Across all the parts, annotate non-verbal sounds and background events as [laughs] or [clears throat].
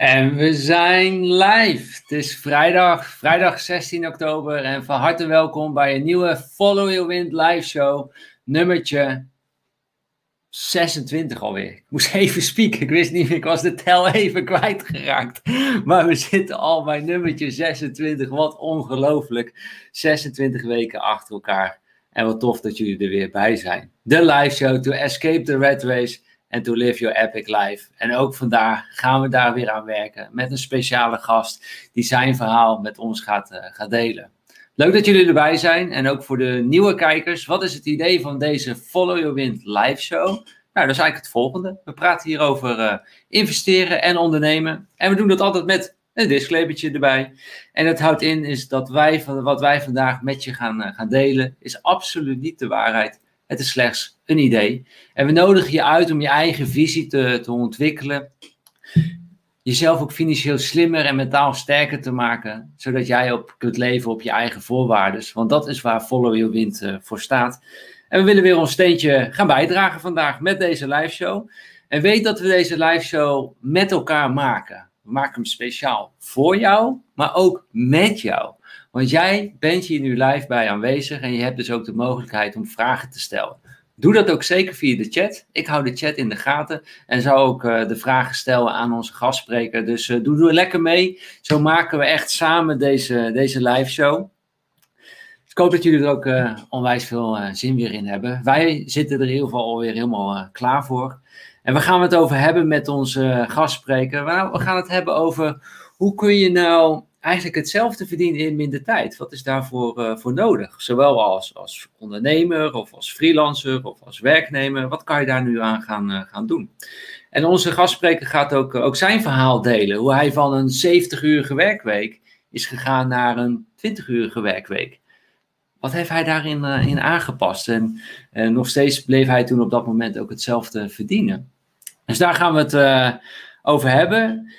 En we zijn live. Het is vrijdag, vrijdag 16 oktober. En van harte welkom bij een nieuwe Follow Your Wind live show. Nummertje 26 alweer. Ik moest [laughs] even spieken. Ik wist niet ik was de tel even kwijtgeraakt. Maar we zitten al bij nummertje 26. Wat ongelooflijk. 26 weken achter elkaar. En wat tof dat jullie er weer bij zijn. De live show to escape the red race en to live your epic life. En ook vandaag gaan we daar weer aan werken met een speciale gast die zijn verhaal met ons gaat, uh, gaat delen. Leuk dat jullie erbij zijn en ook voor de nieuwe kijkers. Wat is het idee van deze Follow Your Wind live show? Nou, dat is eigenlijk het volgende. We praten hier over uh, investeren en ondernemen. En we doen dat altijd met een disclaimertje erbij. En het houdt in is dat wij wat wij vandaag met je gaan, uh, gaan delen, is absoluut niet de waarheid. Het is slechts een idee. En we nodigen je uit om je eigen visie te, te ontwikkelen. Jezelf ook financieel slimmer en mentaal sterker te maken. Zodat jij op kunt leven op je eigen voorwaarden. Want dat is waar Follow Your Wind uh, voor staat. En we willen weer ons steentje gaan bijdragen vandaag met deze live show. En weet dat we deze live show met elkaar maken. We maken hem speciaal voor jou, maar ook met jou. Want jij bent hier nu live bij aanwezig en je hebt dus ook de mogelijkheid om vragen te stellen. Doe dat ook zeker via de chat. Ik hou de chat in de gaten en zou ook uh, de vragen stellen aan onze gastspreker. Dus uh, doe, doe lekker mee. Zo maken we echt samen deze, deze live show. Ik hoop dat jullie er ook uh, onwijs veel zin weer in hebben. Wij zitten er in ieder geval alweer helemaal klaar voor. En we gaan het over hebben met onze gastspreker. We gaan het hebben over hoe kun je nou eigenlijk hetzelfde verdienen in minder tijd. Wat is daarvoor uh, voor nodig? Zowel als, als ondernemer of als freelancer of als werknemer. Wat kan je daar nu aan gaan, uh, gaan doen? En onze gastspreker gaat ook, ook zijn verhaal delen. Hoe hij van een 70-urige werkweek is gegaan naar een 20-urige werkweek. Wat heeft hij daarin in aangepast? En nog steeds bleef hij toen op dat moment ook hetzelfde verdienen. Dus daar gaan we het over hebben.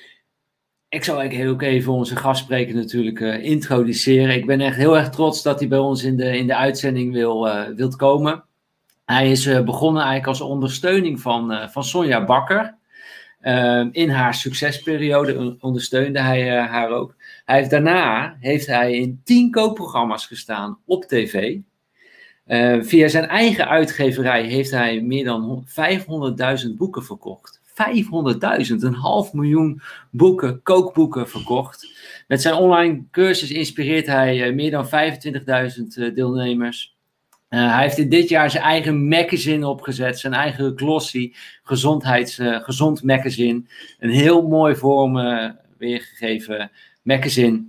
Ik zal ook even onze gastspreker natuurlijk uh, introduceren. Ik ben echt heel erg trots dat hij bij ons in de, in de uitzending wil, uh, wilt komen. Hij is uh, begonnen eigenlijk als ondersteuning van, van Sonja Bakker. Ehm, in haar succesperiode ondersteunde hij haar ook. Hij heeft, daarna heeft hij in tien koopprogramma's gestaan op tv. via zijn eigen uitgeverij heeft hij meer dan 500.000 boeken verkocht. 500.000, een half miljoen boeken, kookboeken verkocht. Met zijn online cursus inspireert hij uh, meer dan 25.000 uh, deelnemers. Uh, hij heeft in dit jaar zijn eigen magazine opgezet, zijn eigen glossy, gezondheids, gezond magazine. Een heel mooi vorm weergegeven magazine.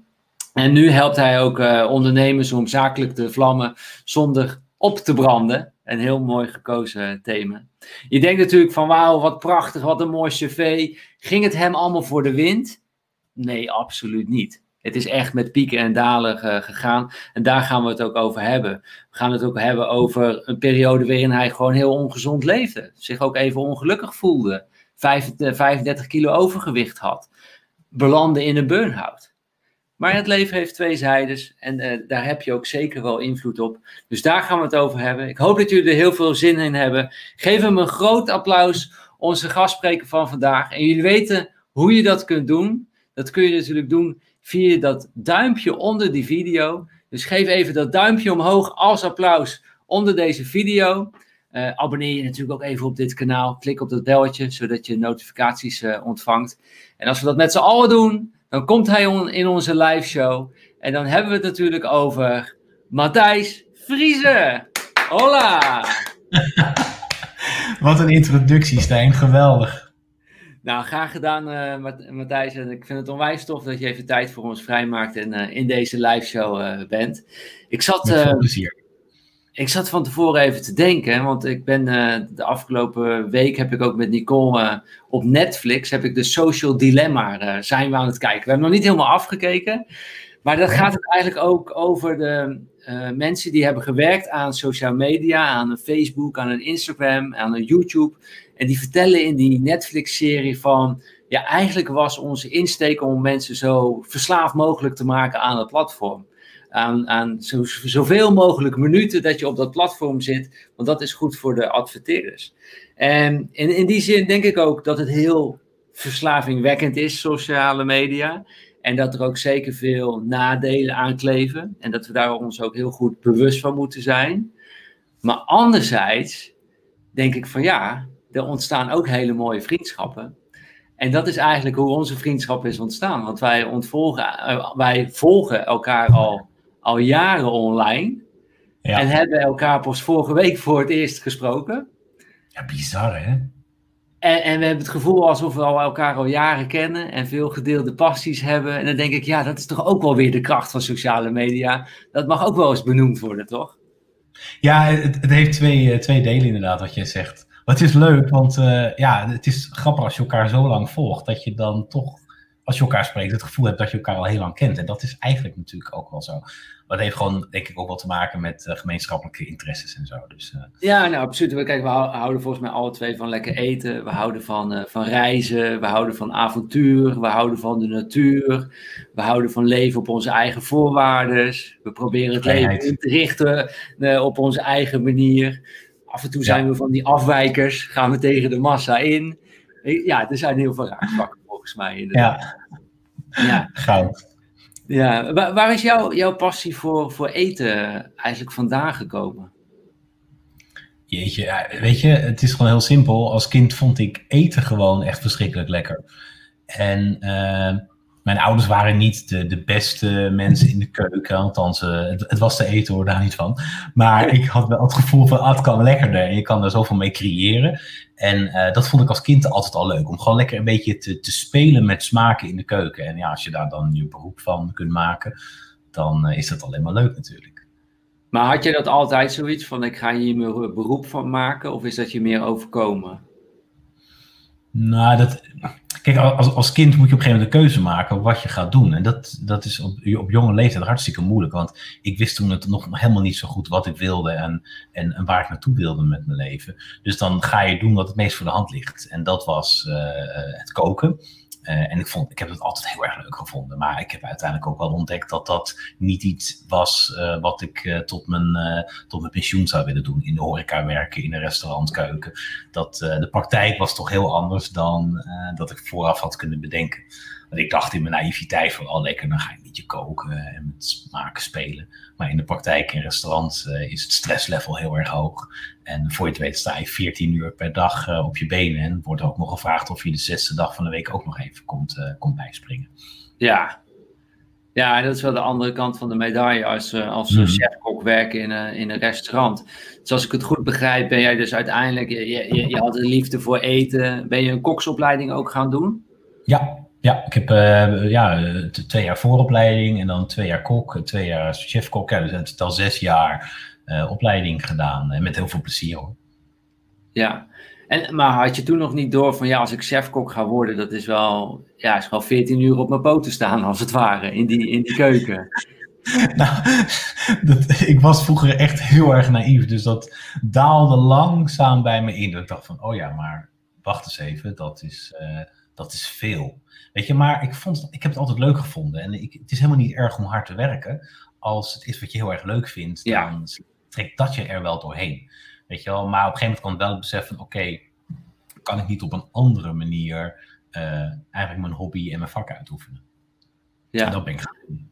En nu helpt hij ook ondernemers om zakelijk te vlammen zonder op te branden. Een heel mooi gekozen thema. Je denkt natuurlijk van wauw, wat prachtig, wat een mooi cv. Ging het hem allemaal voor de wind? Nee, absoluut niet. Het is echt met pieken en dalen gegaan. En daar gaan we het ook over hebben. We gaan het ook hebben over een periode waarin hij gewoon heel ongezond leefde. Zich ook even ongelukkig voelde. 35 kilo overgewicht had. Belandde in een burn-out. Maar het leven heeft twee zijdes en uh, daar heb je ook zeker wel invloed op. Dus daar gaan we het over hebben. Ik hoop dat jullie er heel veel zin in hebben. Geef hem een groot applaus, onze gastspreker van vandaag. En jullie weten hoe je dat kunt doen. Dat kun je natuurlijk doen via dat duimpje onder die video. Dus geef even dat duimpje omhoog als applaus onder deze video. Uh, abonneer je natuurlijk ook even op dit kanaal. Klik op dat belletje, zodat je notificaties uh, ontvangt. En als we dat met z'n allen doen, dan komt hij on, in onze live show. En dan hebben we het natuurlijk over Matthijs Vriezen. Hola! [laughs] Wat een introductie, Stijn. Geweldig. Nou, graag gedaan, uh, Matthijs. En ik vind het onwijs tof dat je even tijd voor ons vrijmaakt en uh, in deze live show uh, bent. Ik zat. Met veel plezier ik zat van tevoren even te denken, want ik ben uh, de afgelopen week heb ik ook met Nicole uh, op Netflix heb ik de Social Dilemma uh, zijn we aan het kijken. We hebben nog niet helemaal afgekeken, maar dat gaat het eigenlijk ook over de mensen die hebben gewerkt aan social media, aan een Facebook, aan een Instagram, aan een YouTube. En die vertellen in die Netflix-serie van, ja, eigenlijk was onze insteek om mensen zo verslaafd mogelijk te maken aan het platform aan, aan zo, zoveel mogelijk minuten dat je op dat platform zit, want dat is goed voor de adverteerders. En in, in die zin denk ik ook dat het heel verslavingwekkend is, sociale media. En dat er ook zeker veel nadelen aan kleven. En dat we daar ons ook heel goed bewust van moeten zijn. Maar anderzijds denk ik van ja, er ontstaan ook hele mooie vriendschappen. En dat is eigenlijk hoe onze vriendschap is ontstaan. Want wij, ontvolgen, eh, wij volgen elkaar al, al jaren online. Ja. En hebben elkaar pas vorige week voor het eerst gesproken. Ja, bizar hè? En, en, we hebben het gevoel alsof we al elkaar al jaren kennen en veel gedeelde passies hebben. En dan denk ik, ja, dat is toch ook wel weer de kracht van sociale media. Dat mag ook wel eens benoemd worden, toch? Ja, het, het heeft twee, eh, twee delen inderdaad, wat je zegt. Maar het is leuk, want uh, ja, het is grappig als je elkaar zo lang volgt, dat je dan toch, als je elkaar spreekt, het gevoel hebt dat je elkaar al heel lang kent. En dat is eigenlijk natuurlijk ook wel zo. Maar dat heeft gewoon, denk ik, ook wel te maken met uh, gemeenschappelijke interesses en zo. Dus, uh... Ja, nou, absoluut. Kijk, we houden volgens mij alle twee van lekker eten. We houden van, van reizen. We houden van avontuur. We houden van de natuur. We houden van leven op onze eigen voorwaarden. We proberen het leven in te richten op onze eigen manier. Af en toe zijn we van die afwijkers, gaan we tegen de massa in. Ja, er zijn heel veel raakvlakken volgens mij. Inderdaad. Ja, ja. goud. Ja, waar, waar is jouw, jouw passie voor, voor eten eigenlijk vandaan gekomen? Jeetje, weet je, het is gewoon heel simpel. Als kind vond ik eten gewoon echt verschrikkelijk lekker. En uh, mijn ouders waren niet de, de beste mensen in de keuken. Althans, uh, het, het, was te eten hoor, daar niet van. Maar ik had wel het gevoel van, ah, het kan lekkerder. En je kan er zoveel mee creëren. En uh, dat vond ik als kind altijd al leuk. Om gewoon lekker een beetje te, te spelen met smaken in de keuken. En ja, als je daar dan je beroep van kunt maken, dan uh, is dat alleen maar leuk natuurlijk. Maar had je dat altijd zoiets van, ik ga hier mijn beroep van maken? Of is dat je meer overkomen? Nou, dat, Kijk, als, als kind moet je op een gegeven moment een keuze maken wat je gaat doen. En dat, dat is op, op jonge leeftijd hartstikke moeilijk. Want ik wist toen het nog helemaal niet zo goed wat ik wilde en, en, waar ik naartoe wilde met mijn leven. Dus dan ga je doen wat het meest voor de hand ligt. En dat was uh, het koken. Uh, en ik, vond, ik heb het altijd heel erg leuk gevonden. Maar ik heb uiteindelijk ook wel ontdekt dat dat niet iets was uh, wat ik uh, tot, mijn, tot mijn pensioen zou willen doen. In de horeca werken, in een restaurantkeuken. Dat, de praktijk was toch heel anders dan dat ik vooraf had kunnen bedenken. Want ik dacht in mijn naïviteit van, oh lekker, dan ga ik een beetje koken en met smaken spelen. Maar in de praktijk in restaurants is het stresslevel heel erg hoog. En voor je het weet sta je 14 uur per dag uh, op je benen. En wordt ook nog gevraagd of je de zesde dag van de week ook nog even komt, uh, komt bijspringen. Ja. ja, dat is wel de andere kant van de medaille als, uh, als mm. chef-kok werken in, een in een restaurant. Dus als ik het goed begrijp, ben jij dus uiteindelijk, je, je, je had een liefde voor eten. Ben je een koksopleiding ook gaan doen? Ja, ja, ik heb ja, twee jaar vooropleiding en dan twee jaar kok, twee jaar chef-kok. Ja, dus het is al zes jaar opleiding gedaan. En met heel veel plezier hoor. Ja, en, maar had je toen nog niet door van ja, als ik chefkok ga worden, dat is wel, ja, is wel 14 uur op mijn poten staan als het ware in die, in die keuken. [laughs] nou, dat, ik was vroeger echt heel erg naïef, dus dat daalde langzaam bij me in. Dat ik dacht van, oh ja, maar wacht eens even, dat is, uh, dat is veel. Weet je, maar ik, vond, ik heb het altijd leuk gevonden. En ik, het is helemaal niet erg om hard te werken. Als het is wat je heel erg leuk vindt, ja. Trekt dat je er wel doorheen. Weet je wel? Maar op een gegeven moment kan ik wel beseffen, oké, kan ik niet op een andere manier uh, eigenlijk mijn hobby en mijn vak uitoefenen? Ja. En dat ben ik gaan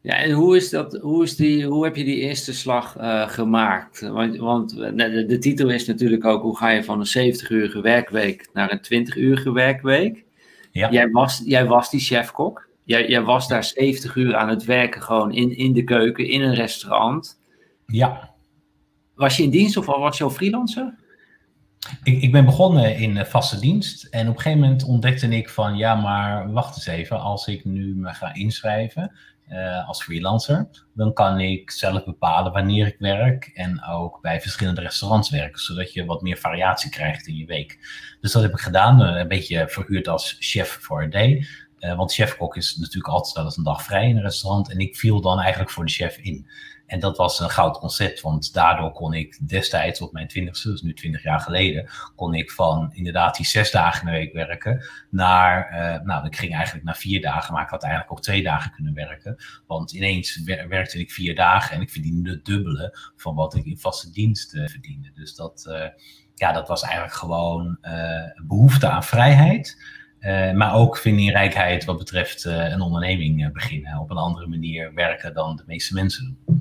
Ja, en hoe, is dat, hoe, is die, hoe heb je die eerste slag uh, gemaakt? Want, want de, de, titel is natuurlijk ook, hoe ga je van een 70-urige werkweek naar een 20-urige werkweek? Ja. Jij, was, jij was die chefkok. Jij, jij was daar 70 uur aan het werken, gewoon in, in de keuken, in een restaurant. Ja. Was je in dienst of was je al freelancer? Ik, ik ben begonnen in vaste dienst en op een gegeven moment ontdekte ik van ja, maar wacht eens even, als ik nu me ga inschrijven uh, als freelancer, dan kan ik zelf bepalen wanneer ik werk en ook bij verschillende restaurants werken, zodat je wat meer variatie krijgt in je week. Dus dat heb ik gedaan, eh, een beetje verhuurd als chef voor a day. Uh, want chefkok is natuurlijk altijd wel eens een dag vrij in een restaurant en ik viel dan eigenlijk voor de chef in. En dat was een goud concept, want daardoor kon ik destijds op mijn twintigste, dus nu twintig jaar geleden, kon ik van inderdaad die zes dagen in de week werken naar, uh, nou, ik ging eigenlijk naar vier dagen, maar ik had eigenlijk ook twee dagen kunnen werken. Want ineens werkte ik vier dagen en ik verdiende het dubbele van wat ik in vaste dienst uh, verdiende. Dus dat, uh, ja, dat was eigenlijk gewoon behoefte aan vrijheid. Maar ook vindingrijkheid wat betreft een onderneming beginnen. Op een andere manier werken dan de meeste mensen doen.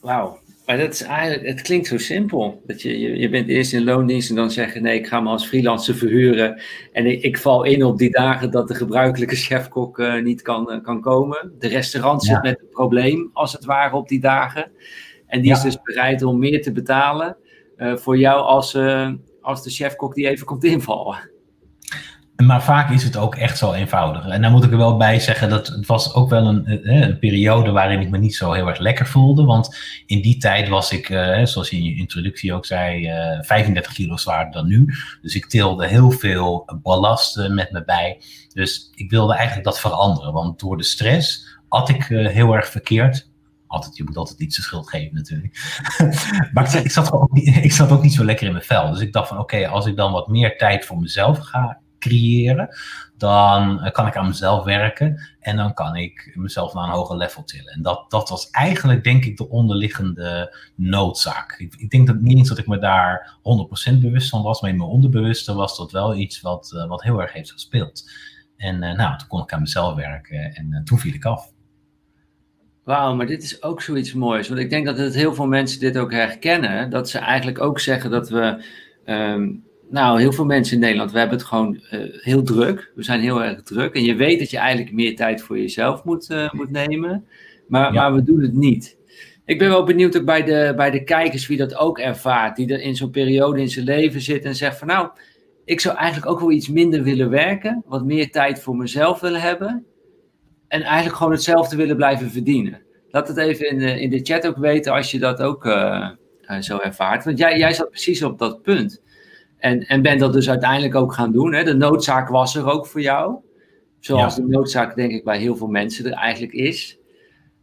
Wauw. Maar dat is eigenlijk, het klinkt zo simpel. Dat je, je, je bent eerst in loondienst en dan zeg je nee, ik ga me als freelancer verhuren. En ik, ik val in op die dagen dat de gebruikelijke chefkok uh, niet kan, kan komen. De restaurant zit met een probleem, als het ware, op die dagen. En die is dus bereid om meer te betalen voor jou als, als de chefkok die even komt invallen. Maar vaak is het ook echt zo eenvoudig. En daar moet ik er wel bij zeggen dat het was ook wel een, eh, een periode waarin ik me niet zo heel erg lekker voelde. Want in die tijd was ik, eh, zoals je in je introductie ook zei, 35 eh, kilo zwaarder dan nu. Dus ik tilde heel veel ballasten met me bij. Dus ik wilde eigenlijk dat veranderen. Want door de stress had ik heel erg verkeerd altijd, je moet altijd iets de schuld geven natuurlijk. [laughs] maar ik, zat ook [laughs] ik zat ook niet zo lekker in mijn vel. Dus ik dacht van oké, als ik dan wat meer tijd voor mezelf ga creëren, dan eh, kan ik aan mezelf werken en dan kan ik mezelf naar een hoger level tillen. En dat, dat was eigenlijk, denk ik, de onderliggende noodzaak. Ik, ik denk dat niet eens dat ik me daar 100% bewust van was, maar in mijn onderbewuste was dat wel iets wat, uh, wat heel erg heeft gespeeld. En uh, nou, toen kon ik aan mezelf werken en toen viel ik af. Wauw, maar dit is ook zoiets moois. Want ik denk dat het heel veel mensen dit ook herkennen. Dat ze eigenlijk ook zeggen dat we um, nou, heel veel mensen in Nederland, we hebben het gewoon uh, heel druk. We zijn heel erg druk. En je weet dat je eigenlijk meer tijd voor jezelf moet, uh, moet nemen. Maar, ja. maar we doen het niet. Ik ben wel benieuwd ook bij de, bij de kijkers wie dat ook ervaart. Die er in zo'n periode in zijn leven zit en zegt van nou, ik zou eigenlijk ook wel iets minder willen werken. Wat meer tijd voor mezelf willen hebben. En eigenlijk gewoon hetzelfde willen blijven verdienen. Laat het even in de, in de chat ook weten als je dat ook uh, zo ervaart. Want jij, jij zat precies op dat punt. En, en ben dat dus uiteindelijk ook gaan doen. Hè? De noodzaak was er ook voor jou. Zoals de noodzaak, denk ik, bij heel veel mensen er eigenlijk is.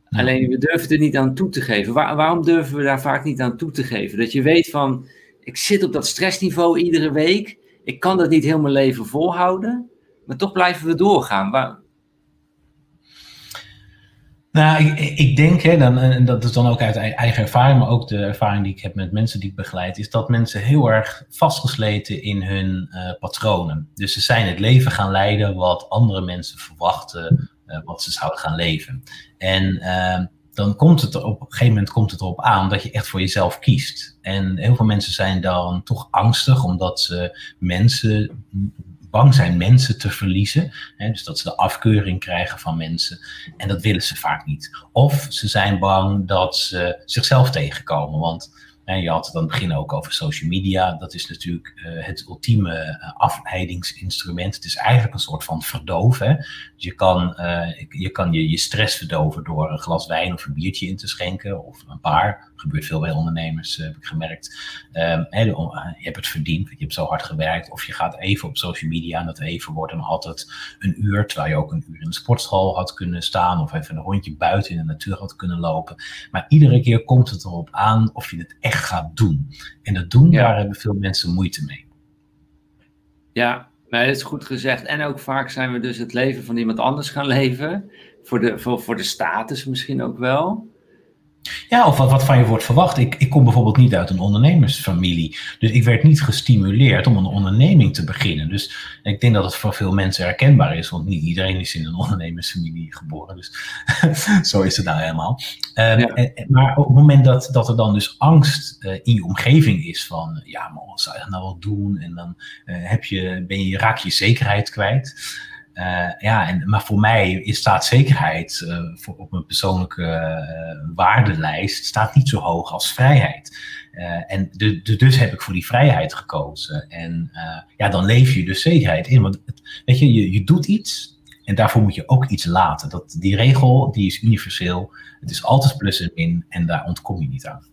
Alleen we durven er niet aan toe te geven. waarom durven we daar vaak niet aan toe te geven? Dat je weet van, ik zit op dat stressniveau iedere week. Ik kan dat niet heel mijn leven volhouden. Maar toch blijven we doorgaan. Waar, nou, ik, denk, hè, dan, en dat is dan ook uit eigen ervaring, maar ook de ervaring die ik heb met mensen die ik begeleid, is dat mensen heel erg vastgesleten in hun uh, patronen. Dus ze zijn het leven gaan leiden wat andere mensen verwachten, uh, wat ze zouden gaan leven. En uh, dan komt het op een gegeven moment komt het erop aan dat je echt voor jezelf kiest. En heel veel mensen zijn dan toch angstig omdat ze mensen bang zijn mensen te verliezen. Hè, dus dat ze de afkeuring krijgen van mensen. En dat willen ze vaak niet. Of ze zijn bang dat ze zichzelf tegenkomen. Want je had het aan het begin ook over social media. Dat is natuurlijk uh, het ultieme uh, afleidingsinstrument. Het is eigenlijk een soort van verdoven. Dus je kan, uh, je, kan je, je stress verdoven door een glas wijn of een biertje in te schenken. Of een paar. Gebeurt veel bij ondernemers, heb ik gemerkt. Um, he, je hebt het verdiend, je hebt zo hard gewerkt. Of je gaat even op social media en dat even wordt dan altijd een uur. Terwijl je ook een uur in de sportschool had kunnen staan. Of even een rondje buiten in de natuur had kunnen lopen. Maar iedere keer komt het erop aan of je het echt gaat doen. En dat doen, daar hebben veel mensen moeite mee. Ja, maar dat is goed gezegd. En ook vaak zijn we dus het leven van iemand anders gaan leven. Voor de, voor, voor de status misschien ook wel. Ja, of wat, wat van je wordt verwacht. Ik, ik kom bijvoorbeeld niet uit een ondernemersfamilie. Dus ik werd niet gestimuleerd om een onderneming te beginnen. Dus ik denk dat het voor veel mensen herkenbaar is. Want niet iedereen is in een ondernemersfamilie geboren. Dus [laughs] zo is het nou helemaal. Um, maar op het moment dat, dat er dan dus angst uh, in je omgeving is van... Ja, maar wat zou je nou wel doen? En dan uh, heb je, ben je, raak je zekerheid kwijt. Uh, ja, en, maar voor mij is staatszekerheid uh, voor, op mijn persoonlijke uh, waardelijst staat niet zo hoog als vrijheid. en dus heb ik voor die vrijheid gekozen. En ja, dan leef je dus zekerheid in. Want weet je, je, je doet iets en daarvoor moet je ook iets laten. Dat, die regel die is universeel. Het is altijd plus en min en daar ontkom je niet aan.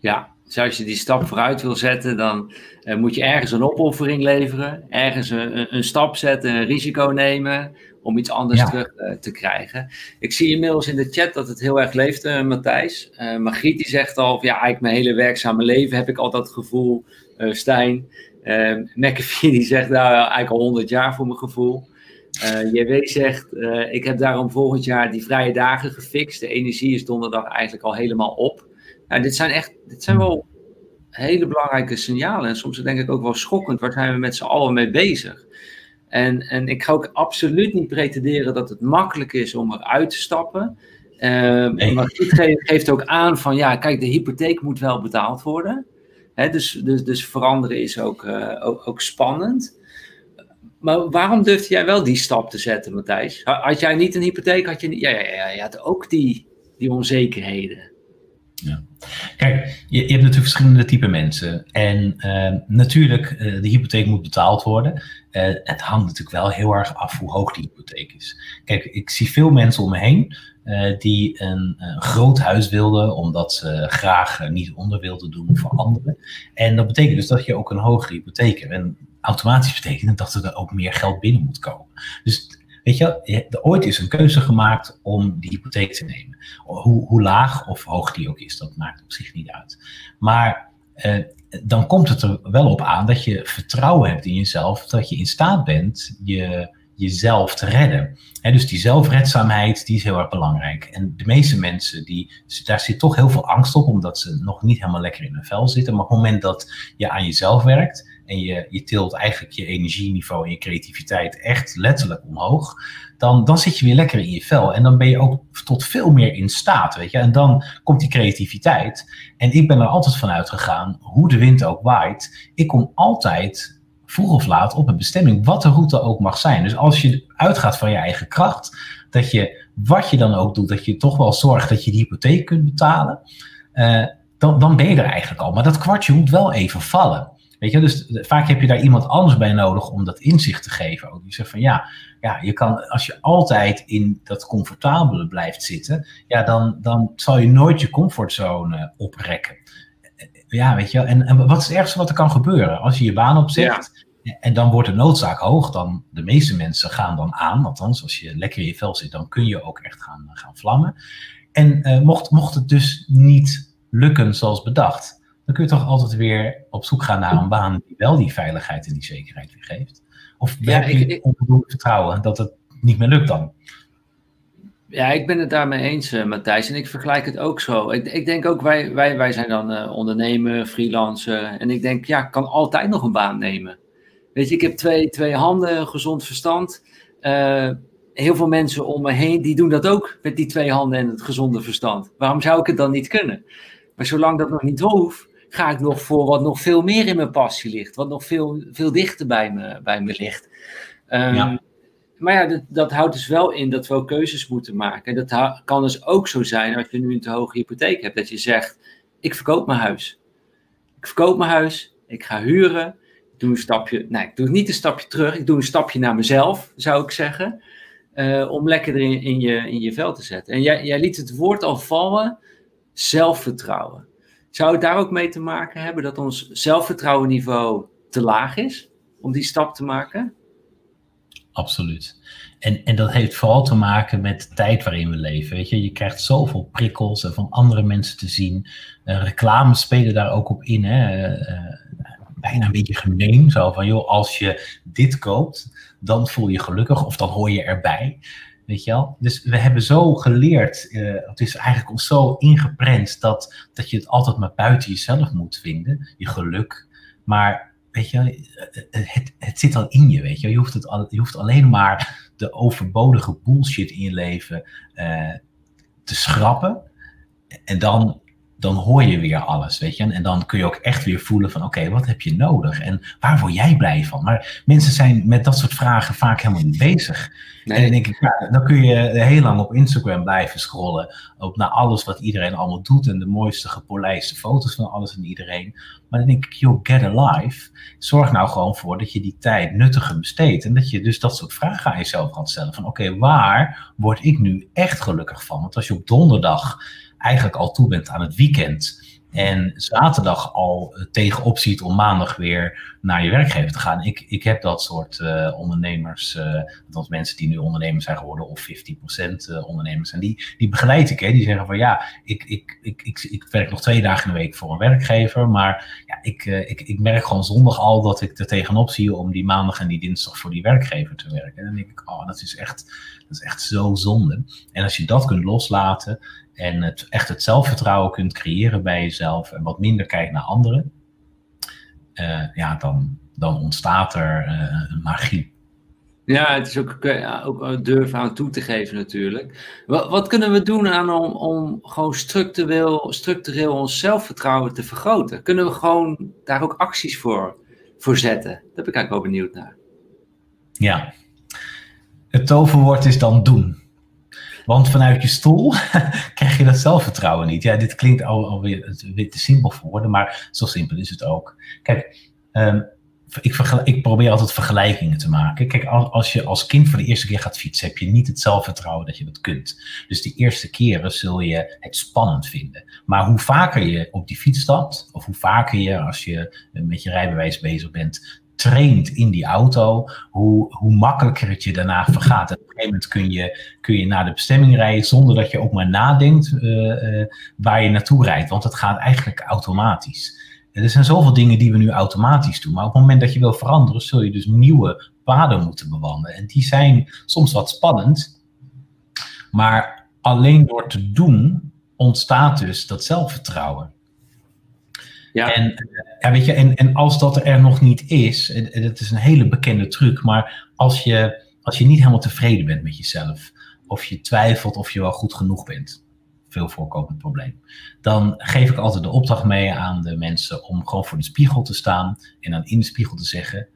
Ja, dus als je die stap vooruit wil zetten, dan uh, moet je ergens een opoffering leveren, ergens een, een, stap zetten, een risico nemen om iets anders ja. terug uh, te krijgen. Ik zie inmiddels in de chat dat het heel erg leeft, uh, Matthijs. Uh, Margriet die zegt al, ja, eigenlijk mijn hele werkzame leven heb ik al dat gevoel. Stijn, McAfee die zegt, nou, eigenlijk al 100 jaar voor mijn gevoel. JW zegt, ik heb daarom volgend jaar die vrije dagen gefixt. De energie is donderdag eigenlijk al helemaal op. Nou, dit zijn echt, dit zijn wel hele belangrijke signalen. En soms denk ik ook wel schokkend, waar zijn we met z'n allen mee bezig? En, en ik ga ook absoluut niet pretenderen dat het makkelijk is om eruit te stappen. Uh, nee. Maar geeft ook aan van ja, kijk, de hypotheek moet wel betaald worden. Hè, dus, dus, dus veranderen is ook, uh, ook, ook, spannend. Maar waarom durfde jij wel die stap te zetten, Matthijs? Had jij niet een hypotheek? Had je, niet, ja, ja, ja, je had ook die, die onzekerheden. Ja. Kijk, je, hebt natuurlijk verschillende type mensen. En uh, natuurlijk, uh, de hypotheek moet betaald worden. Uh, het hangt natuurlijk wel heel erg af hoe hoog die hypotheek is. Kijk, ik zie veel mensen om me heen die een, een, groot huis wilden, omdat ze graag niet onder wilden doen voor anderen. En dat betekent dus dat je ook een hogere hypotheek hebt. En automatisch betekent dat er ook meer geld binnen moet komen. Dus Weet je, er ooit is een keuze gemaakt om die hypotheek te nemen. Hoe, hoe laag of hoog die ook is, dat maakt op zich niet uit. Maar eh, dan komt het er wel op aan dat je vertrouwen hebt in jezelf, dat je in staat bent je, jezelf te redden. dus die zelfredzaamheid, die is heel erg belangrijk. En de meeste mensen, die, daar zit toch heel veel angst op, omdat ze nog niet helemaal lekker in hun vel zitten. Maar op het moment dat je aan jezelf werkt, en je, je tilt eigenlijk je energieniveau en je creativiteit echt letterlijk omhoog, dan, dan zit je weer lekker in je vel. En dan ben je ook tot veel meer in staat, weet je. En dan komt die creativiteit. En ik ben er altijd van uitgegaan, hoe de wind ook waait, ik kom altijd vroeg of laat op een bestemming, wat de route ook mag zijn. Dus als je uitgaat van je eigen kracht, dat je, wat je dan ook doet, dat je toch wel zorgt dat je die hypotheek kunt betalen, uh, dan, dan ben je er eigenlijk al. Maar dat kwartje moet wel even vallen. Weet je, dus vaak heb je daar iemand anders bij nodig om dat inzicht te geven. Ook die zegt van ja, ja, je kan, als je altijd in dat comfortabele blijft zitten, ja, dan, dan zal je nooit je comfortzone oprekken. Ja, weet je, en, en wat is het ergste wat er kan gebeuren? Als je je baan opzegt ja. en dan wordt de noodzaak hoog, dan de meeste mensen gaan dan aan. Althans, als je lekker in je vel zit, dan kun je ook echt gaan, gaan vlammen. En uh, mocht, mocht het dus niet lukken zoals bedacht, dan kun je toch altijd weer op zoek gaan naar een baan die wel die veiligheid en die zekerheid weer geeft. Of ja, heb je ik, onvoldoende vertrouwen dat het niet meer lukt dan? Ja, ik ben het daarmee eens, uh, Matthijs. En ik vergelijk het ook zo. Ik, ik denk ook, wij, wij, wij zijn dan uh, ondernemer, freelancer. En ik denk, ja, ik kan altijd nog een baan nemen. Weet je, ik heb twee, twee handen, gezond verstand. Uh, heel veel mensen om me heen, die doen dat ook met die twee handen en het gezonde verstand. Waarom zou ik het dan niet kunnen? Maar zolang dat nog niet hoeft, ga ik nog voor wat nog veel meer in mijn passie ligt. Wat nog veel, veel dichter bij me, bij me ligt. Um, ja. Maar ja, dat, dat, houdt dus wel in dat we ook keuzes moeten maken. En dat kan dus ook zo zijn als je nu een te hoge hypotheek hebt. Dat je zegt, ik verkoop mijn huis. Ik verkoop mijn huis, ik ga huren. Ik doe een stapje, nee, ik doe niet een stapje terug. Ik doe een stapje naar mezelf, zou ik zeggen. Uh, om lekker erin in je, in je vel te zetten. En jij, jij liet het woord al vallen, zelfvertrouwen. Zou het daar ook mee te maken hebben dat ons zelfvertrouwenniveau te laag is om die stap te maken? Absoluut. En, en dat heeft vooral te maken met de tijd waarin we leven. Weet je? je krijgt zoveel prikkels van andere mensen te zien. Uh, reclames spelen daar ook op in. Hè? Uh, bijna een beetje gemeen. Zo van, joh, als je dit koopt, dan voel je gelukkig of dan hoor je erbij. Weet je wel? Dus we hebben zo geleerd, uh, het is eigenlijk ons zo ingeprent dat, dat je het altijd maar buiten jezelf moet vinden, je geluk. Maar weet je, het, het zit al in je, weet je. Je hoeft, het al, je hoeft alleen maar de overbodige bullshit in je leven te schrappen. En dan dan hoor je weer alles, weet je. En, dan kun je ook echt weer voelen van, oké, wat heb je nodig? En waar word jij blij van? Maar mensen zijn met dat soort vragen vaak helemaal niet bezig. Nee. En dan denk ik, ja, dan kun je heel lang op Instagram blijven scrollen. Op naar alles wat iedereen allemaal doet. En de mooiste gepolijste foto's van alles en iedereen. Maar dan denk ik, joh, get a life. Zorg nou gewoon voor dat je die tijd nuttiger besteedt. En dat je dus dat soort vragen aan jezelf gaat stellen. Van, oké, waar word ik nu echt gelukkig van? Want als je op donderdag eigenlijk al toe bent aan het weekend. En zaterdag al tegenop ziet om maandag weer naar je werkgever te gaan. Ik, ik heb dat soort uh, ondernemers, uh, althans mensen die nu ondernemers zijn geworden, of 50% uh, ondernemers. En die, die begeleid ik. Hè. Die zeggen van ja, ik, ik, ik, ik, ik werk nog twee dagen in de week voor een werkgever. Maar ja, ik, ik, ik merk gewoon zondag al dat ik er tegenop zie om die maandag en die dinsdag voor die werkgever te werken. En dan denk ik, oh, dat is echt, dat is echt zo zonde. En als je dat kunt loslaten en het, echt het zelfvertrouwen kunt creëren bij jezelf en wat minder kijkt naar anderen, uh, ja, dan, dan ontstaat er uh, magie. Ja, het is ook, ja, ook durven aan toe te geven natuurlijk. Wat, wat kunnen we doen aan om, om gewoon structureel, structureel ons zelfvertrouwen te vergroten? Kunnen we gewoon daar ook acties voor, voor zetten? Daar ben ik eigenlijk wel benieuwd naar. Ja, het toverwoord is dan doen. Want vanuit je stoel [laughs] krijg je dat zelfvertrouwen niet. Ja, dit klinkt al, alweer te simpel voor woorden, maar zo simpel is het ook. Kijk, um, ik, ik, probeer altijd vergelijkingen te maken. Kijk, als je als kind voor de eerste keer gaat fietsen, heb je niet het zelfvertrouwen dat je dat kunt. Dus de eerste keren zul je het spannend vinden. Maar hoe vaker je op die fiets stapt, of hoe vaker je als je met je rijbewijs bezig bent, traint in die auto, hoe, hoe makkelijker het je daarna vergaat. En op een gegeven moment kun je, kun je naar de bestemming rijden zonder dat je ook maar nadenkt uh, uh, waar je naartoe rijdt. Want het gaat eigenlijk automatisch. Er zijn zoveel dingen die we nu automatisch doen. Maar op het moment dat je wil veranderen, zul je dus nieuwe paden moeten bewandelen. En die zijn soms wat spannend. Maar alleen door te doen ontstaat dus dat zelfvertrouwen. Ja. En, ja, weet je, en, en als dat er nog niet is, en, dat is een hele bekende truc, maar als je, als je niet helemaal tevreden bent met jezelf, of je twijfelt of je wel goed genoeg bent, veel voorkomend probleem. Dan geef ik altijd de opdracht mee aan de mensen om gewoon voor de spiegel te staan en dan in de spiegel te zeggen: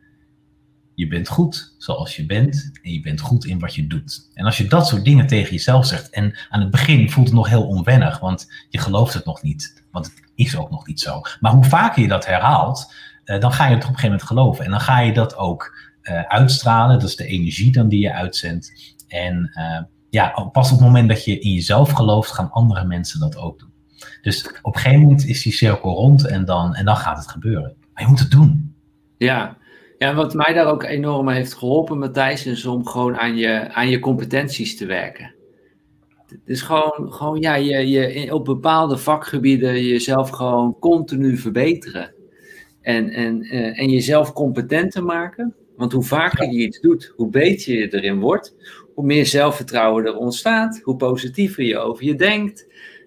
Je bent goed zoals je bent en je bent goed in wat je doet. En als je dat soort dingen tegen jezelf zegt, en aan het begin voelt het nog heel onwennig, want je gelooft het nog niet, want is ook nog niet zo. Maar hoe vaker je dat herhaalt, uh, dan ga je het op een gegeven moment geloven en dan ga je dat ook uh, uitstralen. Dat is de energie dan die je uitzendt. En uh, ja, pas op het moment dat je in jezelf gelooft, gaan andere mensen dat ook doen. Dus op een gegeven moment is die cirkel rond en dan, en dan gaat het gebeuren. Maar je moet het doen. Ja, ja, wat mij daar ook enorm heeft geholpen, Matthijs, is om gewoon aan je, aan je competenties te werken. Het is gewoon, gewoon ja, je, je op bepaalde vakgebieden jezelf gewoon continu verbeteren. En, en, uh, en jezelf competenter maken. Want hoe vaker je iets doet, hoe beter je erin wordt, hoe meer zelfvertrouwen er ontstaat, hoe positiever je over je denkt.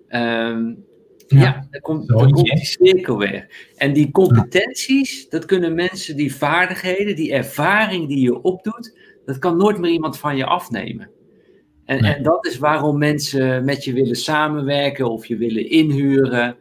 Um, ja, ja dan, komt, dan komt die cirkel weer. En die competenties, dat kunnen mensen, die vaardigheden, die ervaring die je opdoet, dat kan nooit meer iemand van je afnemen. En, en dat is waarom mensen met je willen samenwerken of je willen inhuren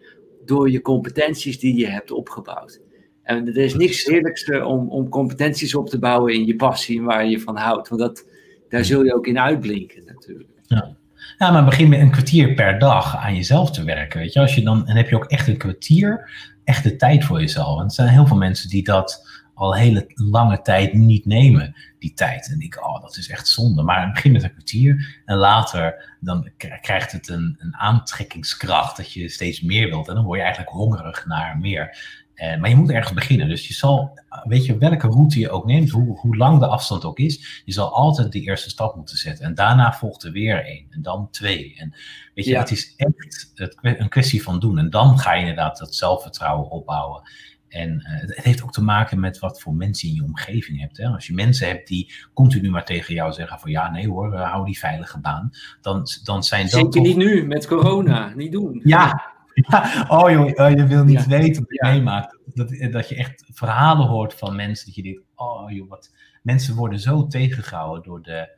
door je competenties die je hebt opgebouwd. En er is niks heerlijkste om, om competenties op te bouwen in je passie en waar je van houdt. Want dat, daar zul je ook in uitblinken natuurlijk. Ja. Ja, maar begin met een kwartier per dag aan jezelf te werken. Weet je, als je dan, dan heb je ook echt een kwartier, echt de tijd voor jezelf. En er zijn heel veel mensen die dat al hele lange tijd niet nemen, die tijd. En ik, oh, dat is echt zonde. Maar begin met een kwartier en later dan krijgt het een, een aantrekkingskracht dat je steeds meer wilt. En dan word je eigenlijk hongerig naar meer. Uh, maar je moet ergens beginnen. Dus je zal, weet je, welke route je ook neemt, hoe, hoe lang de afstand ook is, je zal altijd die eerste stap moeten zetten. En daarna volgt er weer één en dan twee. En weet je, ja. het is echt een kwestie van doen. En dan ga je inderdaad dat zelfvertrouwen opbouwen. En uh, het heeft ook te maken met wat voor mensen in je omgeving hebt. Hè? Als je mensen hebt die continu maar tegen jou zeggen van ja, nee hoor, hou die veilige baan. Dan, dan zijn dat Zeker toch... niet nu, met corona, niet doen. Ja, [laughs] ja, oh joh, oh, je wil niet ja. weten wat je ja. meemaakt. Dat, dat je echt verhalen hoort van mensen dat je denkt, oh joh, wat... Mensen worden zo tegengehouden door de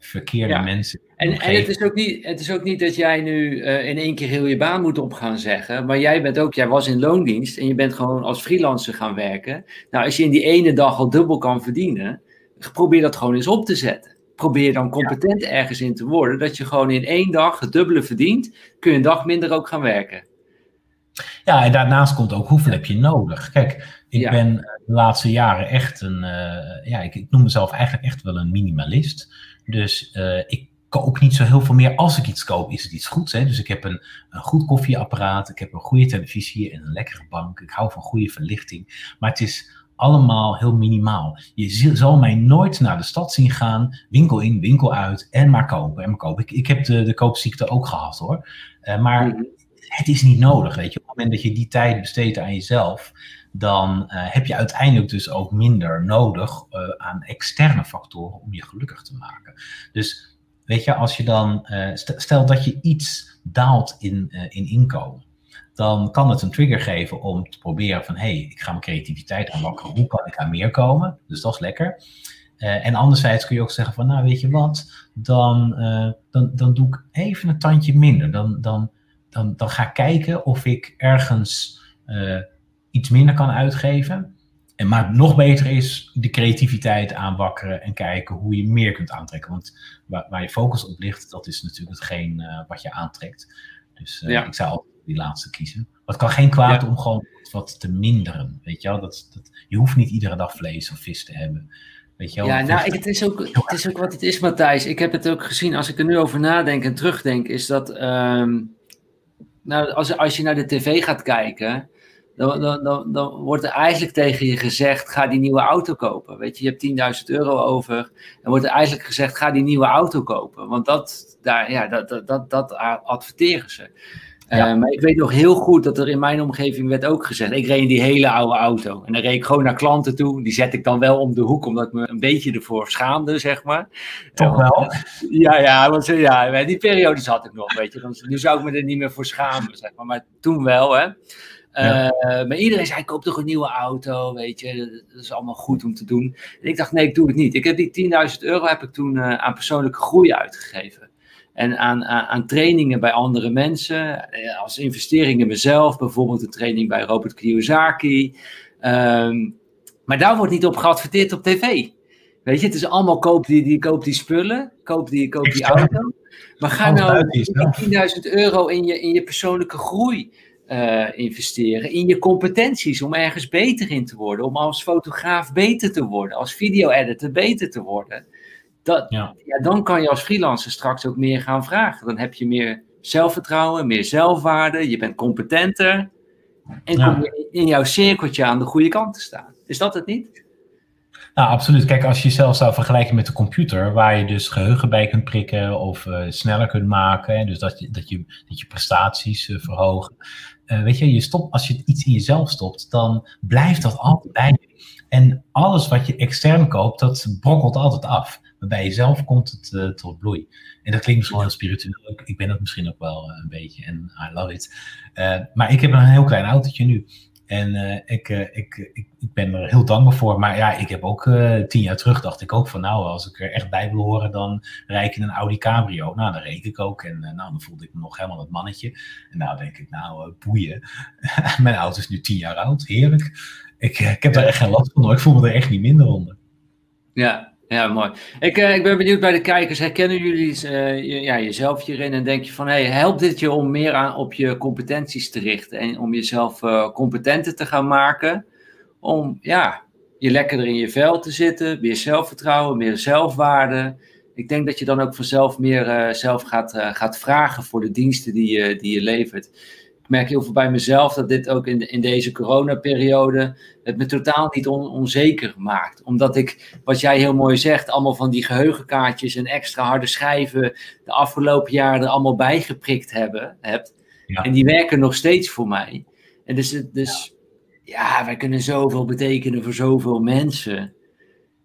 verkeerde ja. mensen. En, en het, is ook niet, het is ook niet dat jij nu uh, in één keer heel je baan moet op gaan zeggen. Maar jij bent ook, jij was in loondienst en je bent gewoon als freelancer gaan werken. Nou, als je in die ene dag al dubbel kan verdienen, probeer dat gewoon eens op te zetten probeer dan competent ergens in te worden, dat je gewoon in één dag het dubbele verdient, kun je een dag minder ook gaan werken. Ja, en daarnaast komt ook hoeveel heb je nodig. Kijk, ik ja. ben de laatste jaren echt een, uh, ja, ik, ik, noem mezelf eigenlijk echt wel een minimalist. Dus uh, ik koop niet zo heel veel meer. Als ik iets koop, is het iets goeds. Hè? Dus ik heb een, een goed koffieapparaat, ik heb een goede televisie en een lekkere bank. Ik hou van goede verlichting. Maar het is allemaal heel minimaal. Je zal mij nooit naar de stad zien gaan, winkel in, winkel uit en maar kopen en maar kopen. Ik, ik heb de, de koopziekte ook gehad hoor. Uh, maar -hmm. het is niet nodig, weet je. Op het moment dat je die tijd besteedt aan jezelf, dan uh, heb je uiteindelijk dus ook minder nodig uh, aan externe factoren om je gelukkig te maken. Dus weet je, als je dan, stel dat je iets daalt in, in inkomen dan kan het een trigger geven om te proberen van, hé, hey, ik ga mijn creativiteit aanwakkeren. Hoe kan ik aan meer komen? Dus dat is lekker. En anderzijds kun je ook zeggen van, nou weet je wat, dan, dan, dan doe ik even een tandje minder. Dan, dan, dan, dan ga ik kijken of ik ergens iets minder kan uitgeven. En, maar nog beter is de creativiteit aanwakkeren en kijken hoe je meer kunt aantrekken. Want waar, waar je focus op ligt, dat is natuurlijk hetgeen uh, wat je aantrekt. Dus uh, ja. ik zou altijd die laatste kiezen. Maar het kan geen kwaad ja. om gewoon wat te minderen. Weet je wel? Dat, dat, je hoeft niet iedere dag vlees of vis te hebben. Weet je wel? Ja, nou, het is, ook, het is ook wat het is, Matthijs. Ik heb het ook gezien, als ik er nu over nadenk en terugdenk, is dat. Um, nou, als, als je naar de tv gaat kijken dan, dan, dan, dan, wordt er eigenlijk tegen je gezegd: ga die nieuwe auto kopen. Weet je, je hebt 10.000 euro over. Dan wordt er eigenlijk gezegd: ga die nieuwe auto kopen. Want dat, daar, ja, dat, dat, dat, dat adverteren ze. Ja. Uh, maar ik weet nog heel goed dat er in mijn omgeving werd ook gezegd: ik reed in die hele oude auto. En dan reed ik gewoon naar klanten toe. Die zet ik dan wel om de hoek, omdat ik me een beetje ervoor schaamde, zeg maar. Toch wel? Ja, ja, want ja, die periodes had ik nog, weet je. Nu zou ik me er niet meer voor schamen, zeg maar. Maar toen wel, hè. Ja. Uh, maar iedereen zei, koop toch een nieuwe auto, weet je, dat is allemaal goed om te doen. En ik dacht, nee, ik doe het niet. Ik heb die 10.000 euro heb ik toen uh, aan persoonlijke groei uitgegeven. En aan, aan, aan, trainingen bij andere mensen, uh, als investering in mezelf, bijvoorbeeld een training bij Robert Kiyosaki. Um, maar daar wordt niet op geadverteerd op tv. Weet je, het is allemaal koop die, die, koop die spullen, koop die, koop die auto. Maar ga nou die 10.000 euro in je, in je persoonlijke groei uh, investeren in je competenties om ergens beter in te worden, om als fotograaf beter te worden, als video-editor beter te worden. Dat, ja. ja. dan kan je als freelancer straks ook meer gaan vragen. Dan heb je meer zelfvertrouwen, meer zelfwaarde, je bent competenter en ja. kom je in jouw cirkeltje aan de goede kant te staan. Is dat het niet? Nou, absoluut. Kijk, als je jezelf zou vergelijken met de computer, waar je dus geheugen bij kunt prikken of uh, sneller kunt maken, hè, dus dat je, dat je, dat je prestaties uh, verhogen. Uh, weet je, je stopt, als je iets in jezelf stopt, dan blijft dat altijd bij je. En alles wat je extern koopt, dat brokkelt altijd af. Maar bij jezelf komt het tot bloei. En dat klinkt misschien heel spiritueel. Ik, ik ben dat misschien ook wel een beetje. En I love it. maar ik heb een heel klein autootje nu. En uh, ik, uh, ik, ik, ik, ben er heel dankbaar voor. Maar ja, ik heb ook uh, tien jaar terug dacht ik ook van nou, als ik er echt bij wil horen, dan rijd ik in een Audi Cabrio. Nou, dan reed ik ook. En nou, dan voelde ik me nog helemaal het mannetje. En nou denk ik, nou, boeien. [laughs] Mijn auto is nu tien jaar oud. Heerlijk. Ik, ik heb daar echt geen last van. Hoor. Ik voel me er echt niet minder onder. Ja, ja, mooi. Ik, uh, ik ben benieuwd bij de kijkers. Herkennen jullie uh, je, ja, jezelf hierin en denk je van, hey, helpt dit je om meer aan, op je competenties te richten en om jezelf uh, competenter te gaan maken? Om ja, je lekkerder in je vel te zitten, meer zelfvertrouwen, meer zelfwaarde. Ik denk dat je dan ook vanzelf meer zelf gaat, gaat vragen voor de diensten die je, die je levert merk heel veel bij mezelf dat dit ook in, in deze coronaperiode het me totaal niet on, onzeker maakt. Omdat ik, wat jij heel mooi zegt, allemaal van die geheugenkaartjes en extra harde schijven de afgelopen jaren er allemaal bijgeprikt hebben, hebt. Ja. En die werken nog steeds voor mij. En dus, dus ja. ja, wij kunnen zoveel betekenen voor zoveel mensen.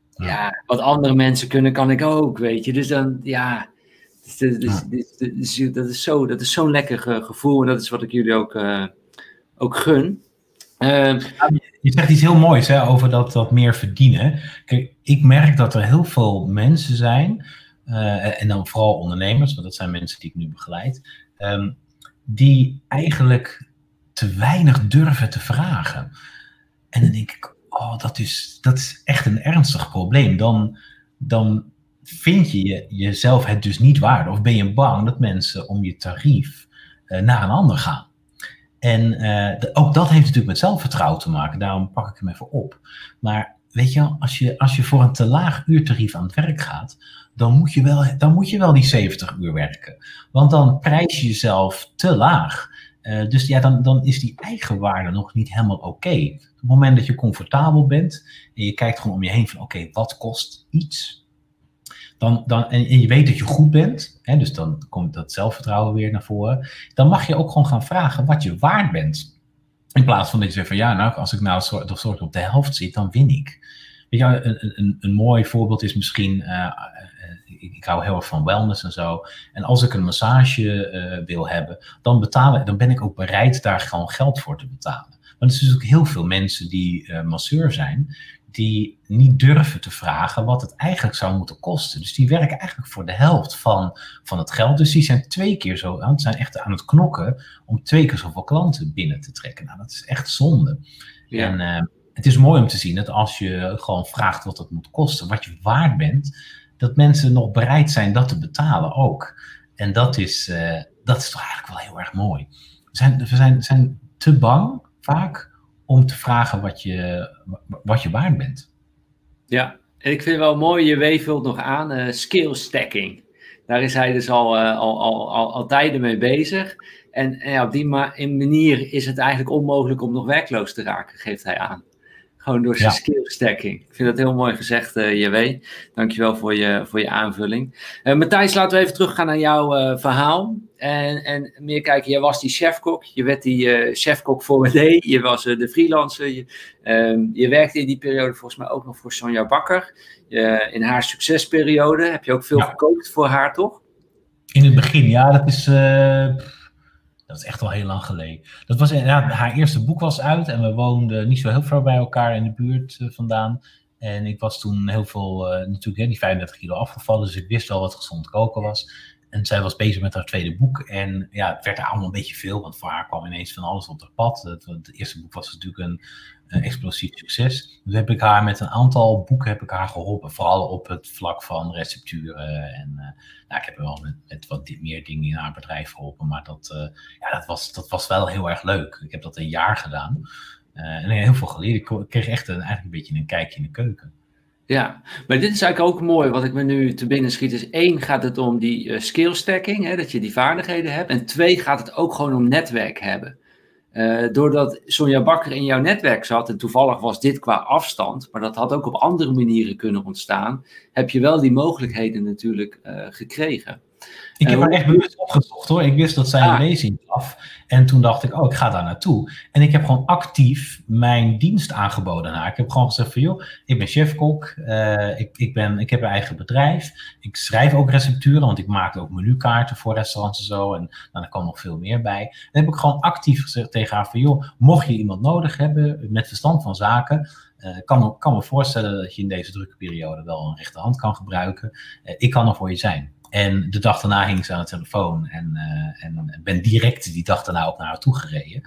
Ja. ja, wat andere mensen kunnen, kan ik ook, weet je. Dus dan, ja, dus, dus, dus, dus, dat is zo, dat is zo'n lekker gevoel en dat is wat ik jullie ook, uh, ook gun. Uh, je zegt iets heel moois hè, over dat, dat meer verdienen. Kijk, ik merk dat er heel veel mensen zijn, uh, en dan vooral ondernemers, want dat zijn mensen die ik nu begeleid, um, die eigenlijk te weinig durven te vragen. En dan denk ik, oh, dat is, dat is echt een ernstig probleem. Dan, dan vind je jezelf het dus niet waard? Of ben je bang dat mensen om je tarief uh, naar een ander gaan? En uh, ook dat heeft natuurlijk met zelfvertrouwen te maken. Daarom pak ik hem even op. Maar weet je, als je, als je voor een te laag uurtarief aan het werk gaat, dan moet je wel, dan moet je wel die 70 uur werken. Want dan prijs je jezelf te laag. Uh, dus ja, dan, dan is die eigenwaarde nog niet helemaal oké. Op het moment dat je comfortabel bent en je kijkt gewoon om je heen van oké, wat kost iets? Dan, dan, en, je weet dat je goed bent, hè, dus dan komt dat zelfvertrouwen weer naar voren, dan mag je ook gewoon gaan vragen wat je waard bent. In plaats van dat je zegt van ja, nou, als ik nou soort, soort op de helft zit, dan win ik. Weet een, een, een mooi voorbeeld is misschien, uh, ik, ik, hou heel erg van wellness en zo. En als ik een massage uh, wil hebben, dan, betalen, dan ben ik ook bereid daar gewoon geld voor te betalen. Want er zijn ook heel veel mensen die masseur zijn, die niet durven te vragen wat het eigenlijk zou moeten kosten. Dus die werken eigenlijk voor de helft van, van het geld. Dus die zijn twee keer zo aan, zijn echt aan het knokken om twee keer zoveel klanten binnen te trekken. Nou, dat is echt zonde. Ja. En uh, het is mooi om te zien dat als je gewoon vraagt wat het moet kosten, wat je waard bent, dat mensen nog bereid zijn dat te betalen ook. En dat is, uh, dat is toch eigenlijk wel heel erg mooi. We zijn, we zijn, zijn te bang vaak om te vragen wat je, wat je waard bent. Ja, en ik vind wel mooi, je W vult nog aan, uh, skill stacking. Daar is hij dus al, uh, al, al, al, al, tijden mee bezig. En, ja, op die ma manier is het eigenlijk onmogelijk om nog werkloos te raken, geeft hij aan. Gewoon door zijn ja. Ik vind dat heel mooi gezegd, uh, JW. Dankjewel voor je, voor je aanvulling. Uh, Matthijs, laten we even teruggaan naar jouw uh, verhaal. En, en meer kijken, jij was die chefkok. Je werd die chefkok voor WD. Je was de freelancer. Je, um, je, werkte in die periode volgens mij ook nog voor Sonja Bakker. in haar succesperiode heb je ook veel ja. gekookt voor haar, toch? In het begin, ja. Dat is dat is echt wel heel lang geleden. Dat was, ja, haar eerste boek was uit en we woonden niet zo heel ver bij elkaar in de buurt uh, vandaan. En ik was toen heel veel, uh, natuurlijk hè, die 35 kilo afgevallen, dus ik wist wel wat gezond koken was. En zij was bezig met haar tweede boek. En ja, het werd er allemaal een beetje veel, want voor haar kwam ineens van alles op het pad. Het, eerste boek was natuurlijk een explosief succes. Dus heb ik haar met een aantal boeken heb ik haar geholpen. Vooral op het vlak van recepturen. En uh, nou, ik heb wel met, wat meer dingen in haar bedrijf geholpen. Maar dat, uh, ja, dat, was, dat was wel heel erg leuk. Ik heb dat een jaar gedaan. En heel veel geleerd. Ik kreeg echt een, eigenlijk een beetje een kijkje in de keuken. Ja, maar dit is eigenlijk ook mooi. Wat ik me nu te binnen schiet is één gaat het om die uh, skill stacking, hè, dat je die vaardigheden hebt. En twee gaat het ook gewoon om netwerk hebben. Uh, doordat Sonja Bakker in jouw netwerk zat, en toevallig was dit qua afstand, maar dat had ook op andere manieren kunnen ontstaan, heb je wel die mogelijkheden natuurlijk uh, gekregen. Ik heb haar echt bewust opgezocht hoor. Ik wist dat zij een ah. lezing gaf. En toen dacht ik, oh, ik ga daar naartoe. En ik heb gewoon actief mijn dienst aangeboden aan haar. Ik heb gewoon gezegd van, joh, ik ben chefkok. Uh, ik, ik, ben, ik heb een eigen bedrijf. Ik schrijf ook recepturen, want ik maak ook menukaarten voor restaurants en zo. En nou, daar kwam nog veel meer bij. Dan heb ik gewoon actief gezegd tegen haar van, joh, mocht je iemand nodig hebben met verstand van zaken... Uh, kan, me, kan me voorstellen dat je in deze drukke periode wel een rechterhand kan gebruiken. Uh, ik kan er voor je zijn. En de dag daarna hing ze aan de telefoon en, uh, en ben direct die dag daarna ook naar haar toe gereden.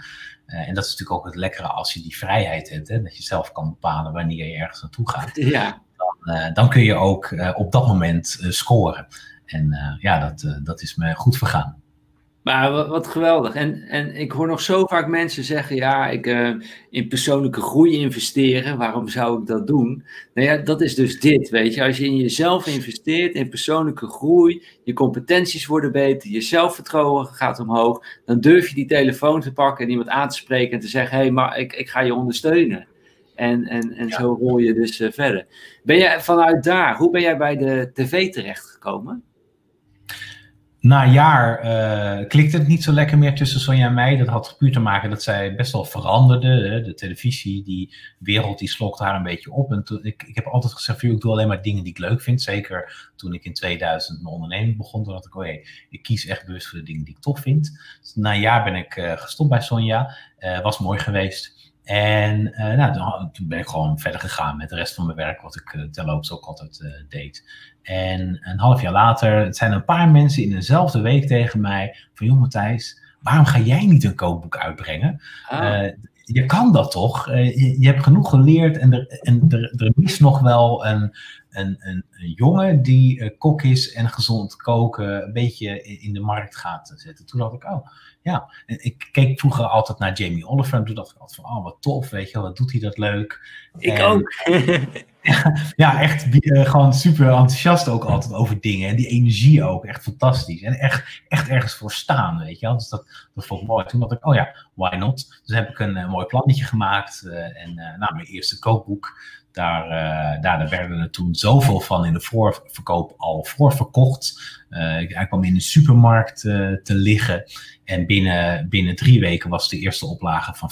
Uh, en dat is natuurlijk ook het lekkere als je die vrijheid hebt, hè, dat je zelf kan bepalen wanneer je ergens naartoe gaat. [laughs] Ja. Dan, uh, dan kun je ook op dat moment scoren. En ja, dat, dat is me goed vergaan. Maar wat, wat, geweldig. En, en ik hoor nog zo vaak mensen zeggen: ja, ik uh, in persoonlijke groei investeren. Waarom zou ik dat doen? Nou ja, dat is dus dit. Weet je, als je in jezelf investeert, in persoonlijke groei, je competenties worden beter, je zelfvertrouwen gaat omhoog, dan durf je die telefoon te pakken en iemand aan te spreken en te zeggen: hé, hey, maar ik, ik ga je ondersteunen. En, en, en ja. zo rol je dus uh, verder. Ben jij vanuit daar, hoe ben jij bij de tv terechtgekomen? Na jaar uh, klikte het niet zo lekker meer tussen Sonja en mij. Dat had puur te maken dat zij best wel veranderde. Hè? De televisie, die wereld, die slokte haar een beetje op. En ik, ik heb altijd gezegd, ik doe alleen maar dingen die ik leuk vind. Zeker toen ik in 2000 mijn onderneming begon. Toen dacht ik, oh ik kies echt bewust voor de dingen die ik tof vind. Dus na een jaar ben ik uh, gestopt bij Sonja. Uh, was mooi geweest. En uh, nou, toen ben ik gewoon verder gegaan met de rest van mijn werk, wat ik uh, terloops ook altijd uh, deed. En een half jaar later, het zijn een paar mensen in dezelfde week tegen mij van, joh Matthijs, waarom ga jij niet een kookboek uitbrengen? Ah. je kan dat toch? Je, je, hebt genoeg geleerd en er, en er, er is nog wel een, een, een, een jongen die kok is en gezond koken een beetje in de markt gaat zetten. Toen dacht ik, oh ja, ik keek vroeger altijd naar Jamie Oliver en toen dacht ik altijd van, oh wat tof, weet je wel, wat doet hij dat leuk. Ik ook. [laughs] ja, echt uh, gewoon super enthousiast ook altijd over dingen en die energie ook, echt fantastisch. En echt, echt ergens voor staan, weet je wel. Dus dat, dat vond ik mooi. Toen dacht ik, oh ja, why not? Dus heb ik een uh, mooi plannetje gemaakt uh, en nou, mijn eerste kookboek Daar, uh, daar, werden er toen zoveel van in de voorverkoop al voorverkocht. Uh, hij kwam in de supermarkt uh, te liggen. En binnen, binnen drie weken was de eerste oplage van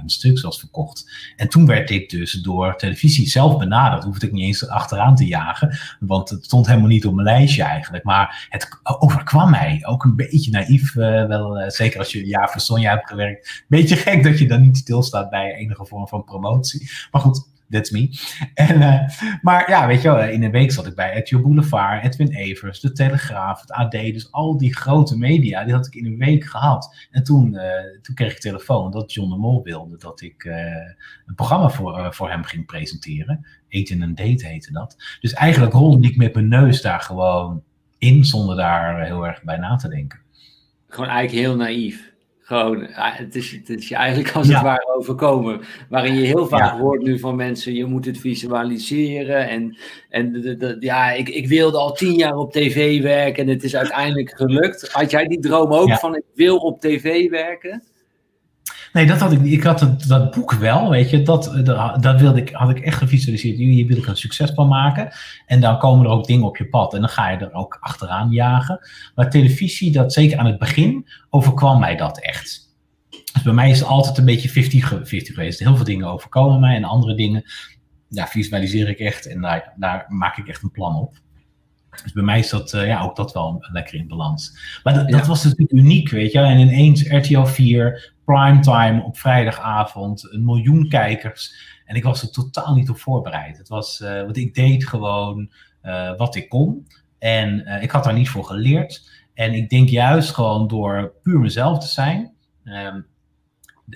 50.000 stuks verkocht. En toen werd ik dus door televisie zelf benaderd. Hoefde ik niet eens achteraan te jagen. Want het stond helemaal niet op mijn lijstje eigenlijk. Maar het overkwam mij. Ook een beetje naïef. Uh, wel, uh, zeker als je een jaar voor Sonja hebt gewerkt. Beetje gek dat je dan niet stilstaat bij enige vorm van promotie. Maar goed, that's me. [laughs] En, uh, maar ja, weet je wel, in een week zat ik bij Etio Boulevard, Edwin Evers, De Telegraaf, het AD. Dus al die grote media, die had ik in een week gehad. En toen, uh, toen kreeg ik telefoon dat John de Mol wilde dat ik een programma voor, voor hem ging presenteren. Eten en Date heette dat. Dus eigenlijk rolde ik met mijn neus daar gewoon in, zonder daar heel erg bij na te denken. Gewoon eigenlijk heel naïef. Gewoon, het is, het is je eigenlijk als het ware overkomen. Waarin je heel vaak ja. hoort nu van mensen, je moet het visualiseren. En, en de, de, ja, ik, ik wilde al tien jaar op tv werken en het is uiteindelijk gelukt. Had jij die droom ook van, ik wil op tv werken? Nee, dat had ik Ik had dat boek wel, weet je. Dat, dat, dat, wilde ik, had ik echt gevisualiseerd. Hier wil ik een succes van maken. En dan komen er ook dingen op je pad. En dan ga je er ook achteraan jagen. Maar televisie, dat zeker aan het begin, overkwam mij dat echt. Dus bij mij is het altijd een beetje 50-50 geweest. Heel veel dingen overkomen mij. En andere dingen, ja, visualiseer ik echt. En daar, daar maak ik echt een plan op. Dus bij mij is dat uh, ja, ook dat wel lekker in balans. Maar dat, dat was natuurlijk uniek, weet je. En ineens RTL 4, primetime op vrijdagavond, een miljoen kijkers. En ik was er totaal niet op voorbereid. Het was, uh, want ik deed gewoon uh, wat ik kon. En ik had daar niet voor geleerd. En ik denk juist gewoon door puur mezelf te zijn. Um,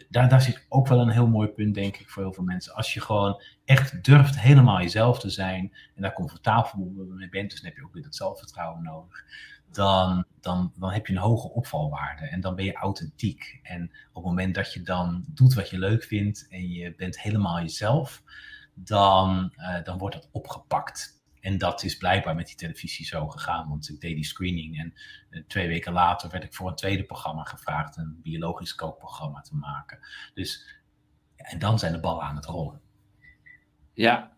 daar, daar zit ook wel een heel mooi punt, denk ik, voor heel veel mensen. Als je gewoon echt durft helemaal jezelf te zijn en daar comfortabel mee bent, dus dan heb je ook weer dat zelfvertrouwen nodig, dan, dan, dan heb je een hoge opvalwaarde en dan ben je authentiek. En op het moment dat je dan doet wat je leuk vindt en je bent helemaal jezelf, dan, uh, dan wordt dat opgepakt. En dat is blijkbaar met die televisie zo gegaan, want ik deed die screening en uh, twee weken later werd ik voor een tweede programma gevraagd, een biologisch kookprogramma te maken. Dus, en dan zijn de ballen aan het rollen. Ja,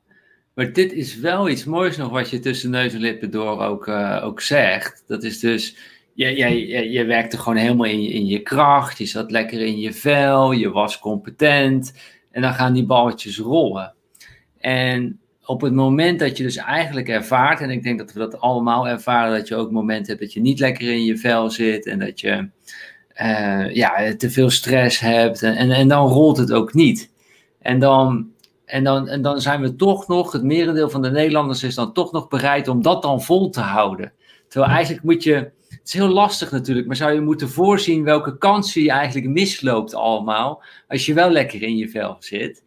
maar dit is wel iets moois nog wat je tussen neus en lippen door ook, uh, ook zegt. Dat is dus, je, je, je, je werkte gewoon helemaal in in je kracht, je zat lekker in je vel, je was competent en dan gaan die balletjes rollen. En op het moment dat je dus eigenlijk ervaart, en ik denk dat we dat allemaal ervaren, dat je ook momenten hebt dat je niet lekker in je vel zit en dat je uh, ja, te veel stress hebt en, en, en dan rolt het ook niet. En dan, en, dan, en dan zijn we toch nog, het merendeel van de Nederlanders is dan toch nog bereid om dat dan vol te houden. Terwijl eigenlijk moet je, het is heel lastig natuurlijk, maar zou je moeten voorzien welke kansen je eigenlijk misloopt allemaal, als je wel lekker in je vel zit.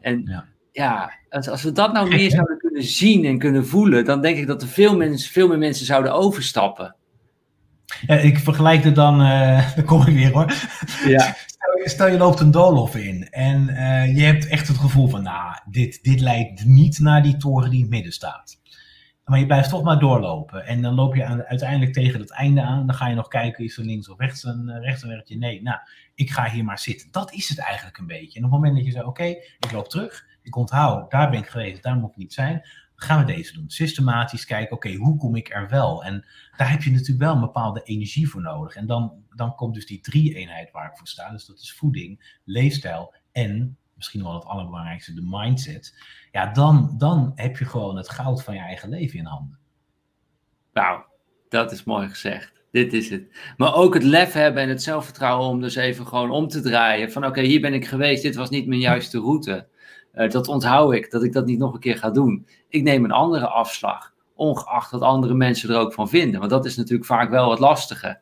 En ja, ja als, als we dat nou meer zouden kunnen zien en kunnen voelen, dan denk ik dat er veel, mensen, veel meer mensen zouden overstappen. Ja, ik vergelijk het dan, [laughs] uh, dan kom ik weer hoor. Ja. Stel, stel, je loopt een doolhof in en uh, je hebt echt het gevoel van, nou, dit, dit leidt niet naar die toren die in het midden staat. Maar je blijft toch maar doorlopen. En dan loop je aan, uiteindelijk tegen het einde aan. Dan ga je nog kijken, is er links of rechts een, rechts een werkje? Nee, nou, ik ga hier maar zitten. Dat is het eigenlijk een beetje. En op het moment dat je zegt, oké, okay, ik loop terug. Ik onthoud, daar ben ik geweest, daar moet ik niet zijn. gaan we deze doen. Systematisch kijken, oké, hoe kom ik er wel? En daar heb je natuurlijk wel een bepaalde energie voor nodig. En dan, dan komt dus die drie-eenheid waar ik voor sta. Dus dat is voeding, leefstijl en misschien wel het allerbelangrijkste, de mindset. Ja, dan, dan heb je gewoon het goud van je eigen leven in handen. Nou, dat is mooi gezegd. Dit is het. Maar ook het lef hebben en het zelfvertrouwen om dus even gewoon om te draaien. Van oké, hier ben ik geweest, dit was niet mijn juiste route. Uh, dat onthoud ik, dat ik dat niet nog een keer ga doen. Ik neem een andere afslag, ongeacht wat andere mensen er ook van vinden. Want dat is natuurlijk vaak wel het lastige.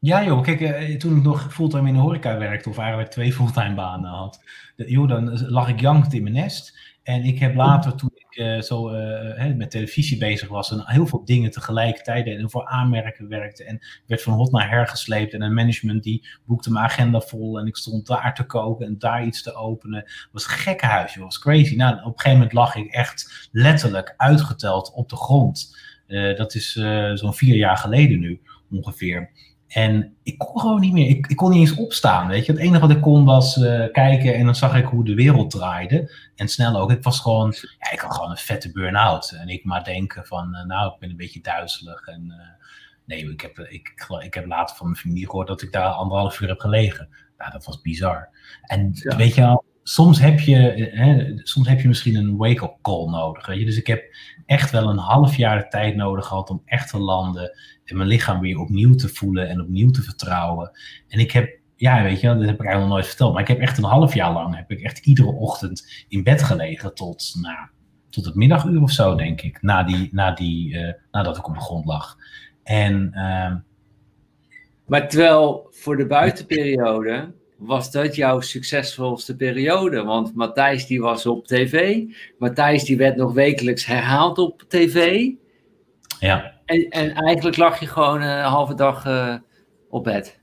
Ja joh, kijk, eh, toen ik nog fulltime in de horeca werkte, of eigenlijk twee [laughs] fulltime banen had, joh, dan lag ik jankend in mijn nest. En ik heb later, toen uh, zo uh, met televisie bezig was en heel veel dingen tegelijkertijd en voor aanmerken werkte en werd van hot naar her gesleept en een management die boekte mijn agenda vol en ik stond daar te koken en daar iets te openen. Het was een gekkenhuis, joh, was crazy. Nou, op een gegeven moment lag ik echt letterlijk uitgeteld op de grond. Uh, dat is zo'n vier jaar geleden nu ongeveer. En ik kon gewoon niet meer. Ik, ik kon niet eens opstaan. Weet je, het enige wat ik kon was uh, kijken en dan zag ik hoe de wereld draaide. En snel ook. Ik was gewoon, ja, ik had gewoon een vette burn-out. En ik maar denken van, uh, nou, ik ben een beetje duizelig. En uh, nee, ik heb, ik, ik heb later van mijn familie gehoord dat ik daar anderhalf uur heb gelegen. Nou, dat was bizar. En ja. weet je wel, soms heb je, hè, soms heb je misschien een wake-up call nodig. Weet je? Dus ik heb echt wel een half jaar de tijd nodig gehad om echt te landen en mijn lichaam weer opnieuw te voelen en opnieuw te vertrouwen. En ik heb, ja, weet je, dat heb ik eigenlijk nog nooit verteld, maar ik heb echt een half jaar lang, heb ik echt iedere ochtend in bed gelegen tot, nou, tot het middaguur of zo, denk ik, na die, na die, uh, nadat ik op de grond lag. En, uh, maar terwijl voor de buitenperiode was dat jouw succesvolste periode? Want Matthijs die was op tv. Matthijs die werd nog wekelijks herhaald op tv. Ja. En, en eigenlijk lag je gewoon een halve dag uh, op bed.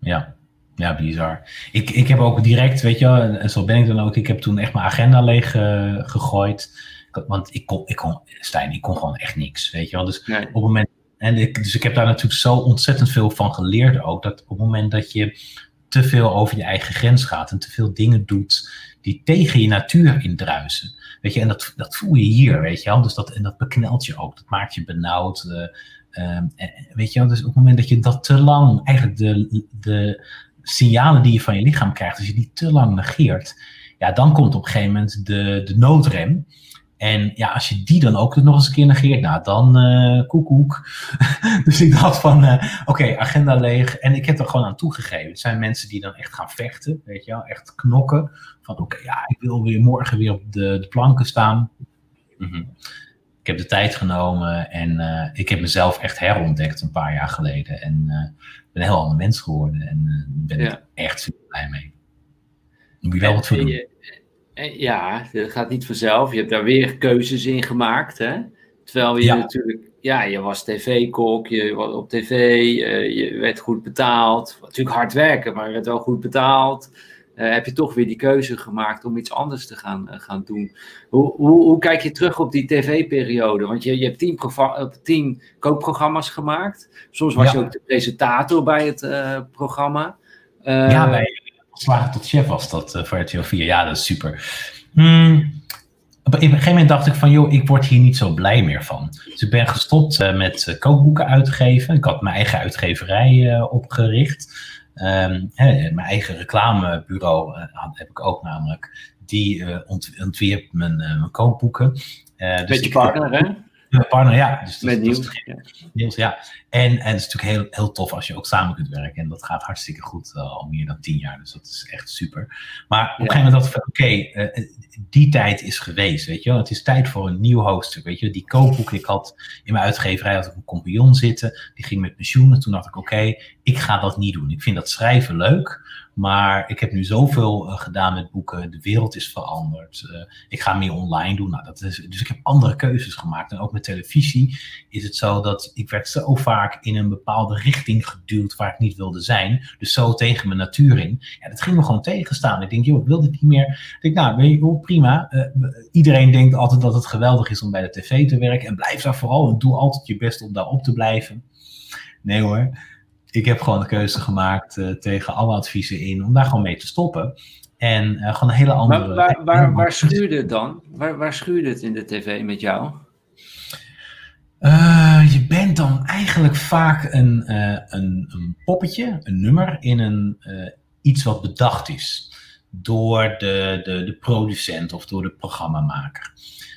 Ja. Ja, bizar. Ik, ik heb ook direct, weet je wel, en zo ben ik dan ook, ik heb toen echt mijn agenda leeg uh, gegooid. Want ik kon, ik kon, Stijn, ik kon gewoon echt niks, weet je wel. Dus nee. op het moment, en ik, dus ik heb daar natuurlijk zo ontzettend veel van geleerd ook, dat op het moment dat je te veel over je eigen grens gaat en te veel dingen doet die tegen je natuur indruisen. Weet je, en dat, dat voel je hier, weet je wel. Dus dat, en dat beknelt je ook, dat maakt je benauwd. Uh, um, weet je wel, dus op het moment dat je dat te lang, eigenlijk de, de signalen die je van je lichaam krijgt, als je die te lang negeert, ja, dan komt op een gegeven moment de, de noodrem. En ja, als je die dan ook nog eens een keer negeert, nou dan uh, koekoek. [laughs] dus ik dacht van, uh, oké, okay, agenda leeg. En ik heb er gewoon aan toegegeven. Het zijn mensen die dan echt gaan vechten, weet je wel, echt knokken. Van oké, okay, ja, ik wil weer morgen weer op de, de planken staan. Mm -hmm. Ik heb de tijd genomen en uh, ik heb mezelf echt herontdekt een paar jaar geleden. En ben een heel ander mens geworden en ben ja. er echt super blij mee. Moet je wel wat voor doen. Ja, dat gaat niet vanzelf. Je hebt daar weer keuzes in gemaakt. Hè? Terwijl je ja. natuurlijk, ja, je was tv-kok, je was op tv, uh, je werd goed betaald. Natuurlijk hard werken, maar je werd wel goed betaald. Uh, heb je toch weer die keuze gemaakt om iets anders te gaan, uh, gaan doen. Hoe, hoe, hoe, kijk je terug op die tv-periode? Want je, je hebt tien, tien kookprogramma's gemaakt. Soms was ja. je ook de presentator bij het programma. ja, bij Slagen tot chef was dat uh, voor RTL 4. Ja, dat is super. Hmm. Op een gegeven moment dacht ik van, joh, ik word hier niet zo blij meer van. Dus ik ben gestopt uh, met uh, kookboeken uitgeven. Ik had mijn eigen uitgeverij opgericht. Um, hè, mijn eigen reclamebureau heb ik ook namelijk. Die ont ontwierp mijn, mijn kookboeken. dus Beetje partner, hè? Met partner, ja. Dus dat, Met Niels. Ja. Niels, ja. En, en het is natuurlijk heel, heel tof als je ook samen kunt werken. En dat gaat hartstikke goed uh, al meer dan tien jaar. Dus dat is echt super. Maar op een gegeven moment dacht ik van, oké, okay, uh, die tijd is geweest, weet je wel. Het is tijd voor een nieuw hoofdstuk, weet je. Die kookboek, ik had in mijn uitgeverij had ik een compagnon zitten. Die ging met pensioen. En toen dacht ik, oké, okay, ik ga dat niet doen. Ik vind dat schrijven leuk. Maar ik heb nu zoveel uh, gedaan met boeken. De wereld is veranderd. Uh, ik ga meer online doen. Nou, dat is, dus ik heb andere keuzes gemaakt. En ook met televisie is het zo dat ik werd zo vaak in een bepaalde richting geduwd waar ik niet wilde zijn. Dus zo tegen mijn natuur in. Ja, dat ging me gewoon tegenstaan. Ik denk, joh, ik wil dit niet meer. Ik denk, nou, weet je, oh, prima. Uh, iedereen denkt altijd dat het geweldig is om bij de tv te werken. En blijf daar vooral. En doe altijd je best om daarop te blijven. Nee hoor ik heb gewoon de keuze gemaakt uh, tegen alle adviezen in om daar gewoon mee te stoppen. En uh, gewoon een hele andere. Maar waar, waar, waar schuurde het dan? Waar, waar schuurde het in de tv met jou? Uh, je bent dan eigenlijk vaak een, een, een, poppetje, een nummer in een, iets wat bedacht is door de, de, de producent of door de programmamaker.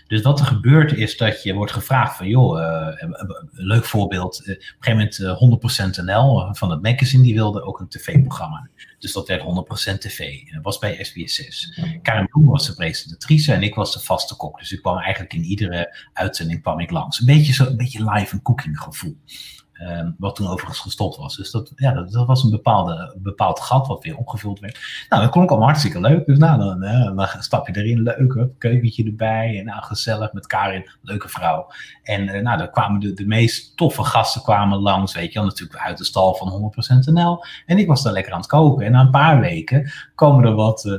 Dus wat er gebeurt is dat je wordt gevraagd van, joh, uh, een leuk voorbeeld. Uh, op een gegeven moment uh, 100% NL van het magazine, die wilde ook een tv-programma. Dus dat werd 100% tv. Dat was bij SBS6. Karin Bloem was de presentatrice en ik was de vaste kok. Dus ik kwam eigenlijk in iedere uitzending kwam ik langs. Een beetje, zo, een beetje live en cooking gevoel. Um, wat toen overigens gestopt was. Dus dat, ja, dat, dat was een bepaalde, bepaald gat wat weer opgevuld werd. Nou, dat klonk allemaal hartstikke leuk. Dus nou, dan, uh, dan stap je erin, leuk, keukentje erbij. En nou, gezellig met Karin, leuke vrouw. En uh, nou, dan kwamen de, de meest toffe gasten kwamen langs, weet je wel, natuurlijk uit de stal van 100% NL. En ik was daar lekker aan het koken. En na een paar weken komen er wat... Uh,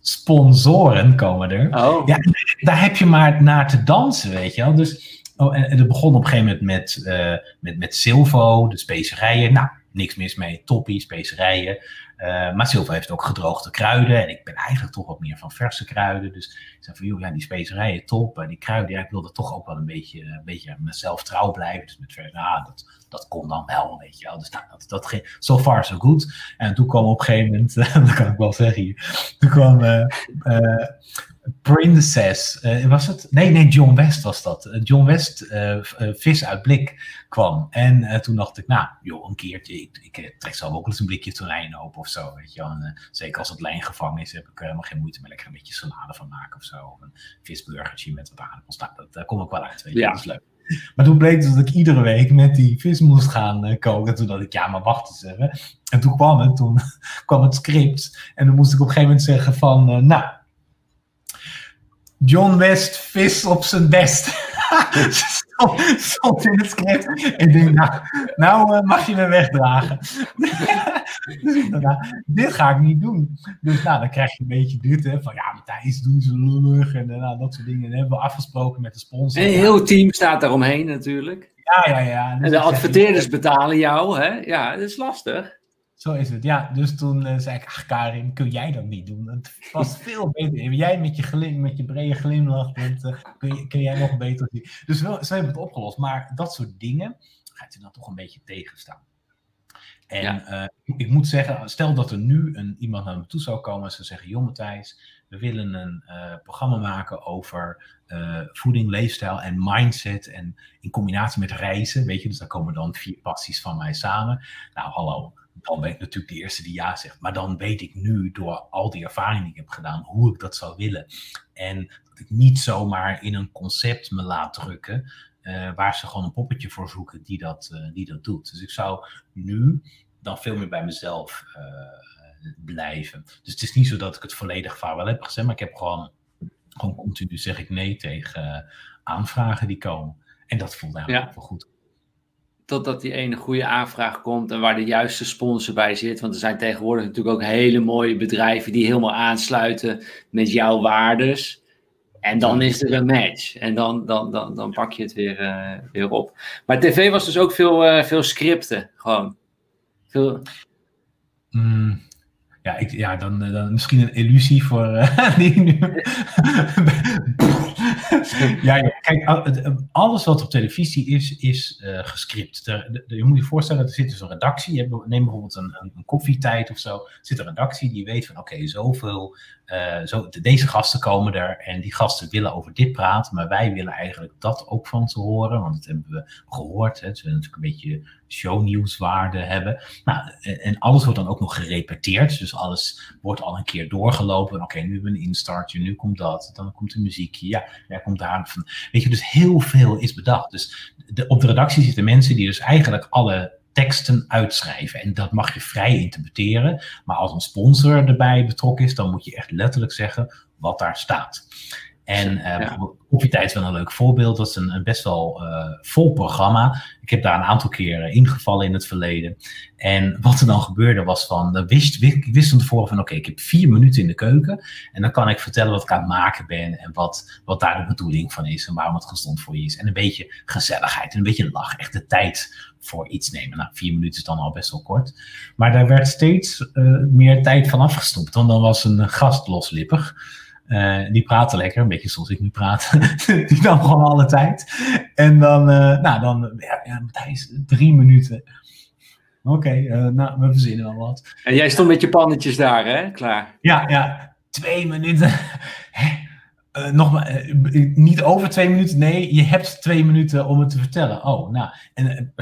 sponsoren komen er. Oh. Ja, daar heb je maar naar te dansen, weet je wel. Dus oh, en, en het begon op een gegeven moment met, uh, met, met Silvo, de specerijen. Nou, niks mis mee, toppie, specerijen. Uh, maar Silva heeft ook gedroogde kruiden. En ik ben eigenlijk toch wat meer van verse kruiden. Dus ik zei van, joh, ja, die specerijen top. die kruiden, ja, ik wilde toch ook wel een beetje, een beetje mezelf trouw blijven. Dus met verse, nou, dat, dat kon dan wel, weet je wel. Dus nou, dat, dat ging so far so good. En toen kwam op een gegeven moment, [laughs] dat kan ik wel zeggen hier. Toen kwam uh, uh, Princess, uh, was het? Nee, nee, John West was dat. John West, vis uit blik, kwam. En toen dacht ik, nou, joh, een keertje, ik, ik trek zelf ook eens een blikje tonijn open of zo, weet je wel. En, zeker als het lijn gevangen is, heb ik er helemaal geen moeite met lekker een beetje salade van maken of zo. Of een visburgertje met wat aardappels. Nou, dat, daar kom ik wel uit, weet je. Ja. Dat is leuk. Maar toen bleek dus dat ik iedere week met die vis moest gaan uh, koken. Toen dacht ik, ja, maar wacht eens even. En toen kwam het, toen [laughs] kwam het script. En dan moest ik op een gegeven moment zeggen van, uh, nou, John West, vis op zijn best. [laughs] [laughs] stond in het script. En ik denk, nou, nou uh, mag je me wegdragen. [laughs] dus nou, dit ga ik niet doen. Dus nou, dan krijg je een beetje dit, hè, van ja, Matthijs, doen ze lullig en nou, dat soort dingen. En hebben we afgesproken met de sponsor. En een heel team staat daaromheen natuurlijk. Ja, ja, ja. Dus en de adverteerders betalen jou, hè? Ja, dat is lastig. Zo is het, ja. Dus toen uh, zei ik, ach Karin, kun jij dat niet doen? Het was [laughs] veel beter. Jij met je, glim, met je brede glimlach, bent, uh, kun, kun, jij nog beter zien. Dus wel, ze hebben het opgelost. Maar dat soort dingen gaat je dan toch een beetje tegenstaan. En ja. uh, ik moet zeggen, stel dat er nu een, iemand naar me toe zou komen en zou zeggen, joh Matthijs, we willen een programma maken over voeding, leefstijl en mindset en in combinatie met reizen, weet je, dus daar komen dan vier passies van mij samen. Nou, hallo, dan ben ik natuurlijk de eerste die ja zegt. Maar dan weet ik nu, door al die ervaringen die ik heb gedaan, hoe ik dat zou willen. En dat ik niet zomaar in een concept me laat drukken, uh, waar ze gewoon een poppetje voor zoeken die dat, uh, die dat doet. Dus ik zou nu dan veel meer bij mezelf uh, blijven. Dus het is niet zo dat ik het volledig vaarwel heb gezet, maar ik heb gewoon, gewoon continu zeg ik nee tegen aanvragen die komen. En dat voelt eigenlijk ja. wel goed totdat die ene goede aanvraag komt en waar de juiste sponsor bij zit. Want er zijn tegenwoordig natuurlijk ook hele mooie bedrijven die helemaal aansluiten met jouw waardes. En dan is er een match. En dan, dan, dan, dan pak je het weer, uh, weer op. Maar tv was dus ook veel, uh, veel scripten. Gewoon. Veel... Mm, ja, ik, ja dan, dan misschien een illusie voor uh, [laughs] die nu. [laughs] [laughs] ja, kijk, alles wat op televisie is, is uh, gescript. je moet je voorstellen, er zit dus een redactie. Je hebt, neem bijvoorbeeld een, een, koffietijd of zo. Er zit een redactie die weet van, oké, zoveel, uh, zo, deze gasten komen er en die gasten willen over dit praten, maar wij willen eigenlijk dat ook van ze horen, want dat hebben we gehoord. Hè. Ze willen natuurlijk een beetje shownieuwswaarde hebben. Nou, en alles wordt dan ook nog gerepeteerd, dus alles wordt al een keer doorgelopen. Oké, nu hebben we een instartje, nu komt dat, dan komt een muziekje, ja, ja komt weet je, dus heel veel is bedacht. Dus de, op de redactie zitten mensen die dus eigenlijk alle teksten uitschrijven. En dat mag je vrij interpreteren. Maar als een sponsor erbij betrokken is, dan moet je echt letterlijk zeggen wat daar staat. En uh. Koffietijd is wel een leuk voorbeeld. Dat is een, een best wel uh, vol programma. Ik heb daar een aantal keren ingevallen in het verleden. En wat er dan gebeurde was van, dan wist, ik wist van tevoren van oké, okay, ik heb vier minuten in de keuken. En dan kan ik vertellen wat ik aan het maken ben. En wat, wat daar de bedoeling van is. En waarom het gezond voor je is. En een beetje gezelligheid. En een beetje lach. Echt de tijd voor iets nemen. Nou, vier minuten is dan al best wel kort. Maar daar werd steeds uh, meer tijd van afgestopt. Want dan was een gast loslippig. Uh, die praten lekker, een beetje zoals ik nu praat. [laughs] die dan gewoon alle tijd. En dan, uh, nou, dan, ja, ja Matthijs, drie minuten. Oké, okay, uh, nou, we verzinnen wel wat. En jij stond met je pannetjes daar, hè? Klaar. Ja, ja, twee minuten. nog maar, niet over twee minuten, nee, je hebt twee minuten om het te vertellen. Oh, nou, en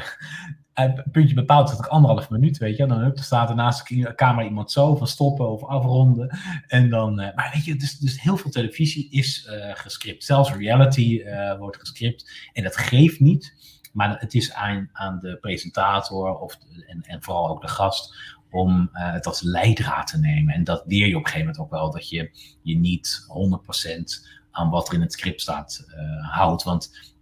het puntje bepaalt dat ik anderhalf minuut, weet je. Dan hup, staat er naast de camera iemand zo van stoppen of afronden. En dan, uh, maar weet je, dus, dus heel veel televisie is uh, gescript. Zelfs reality uh, wordt gescript. En dat geeft niet. Maar het is aan, aan de presentator of, en, en vooral ook de gast om het als leidraad te nemen. En dat leer je op een gegeven moment ook wel. Dat je je niet 100% aan wat er in het script staat houdt. Want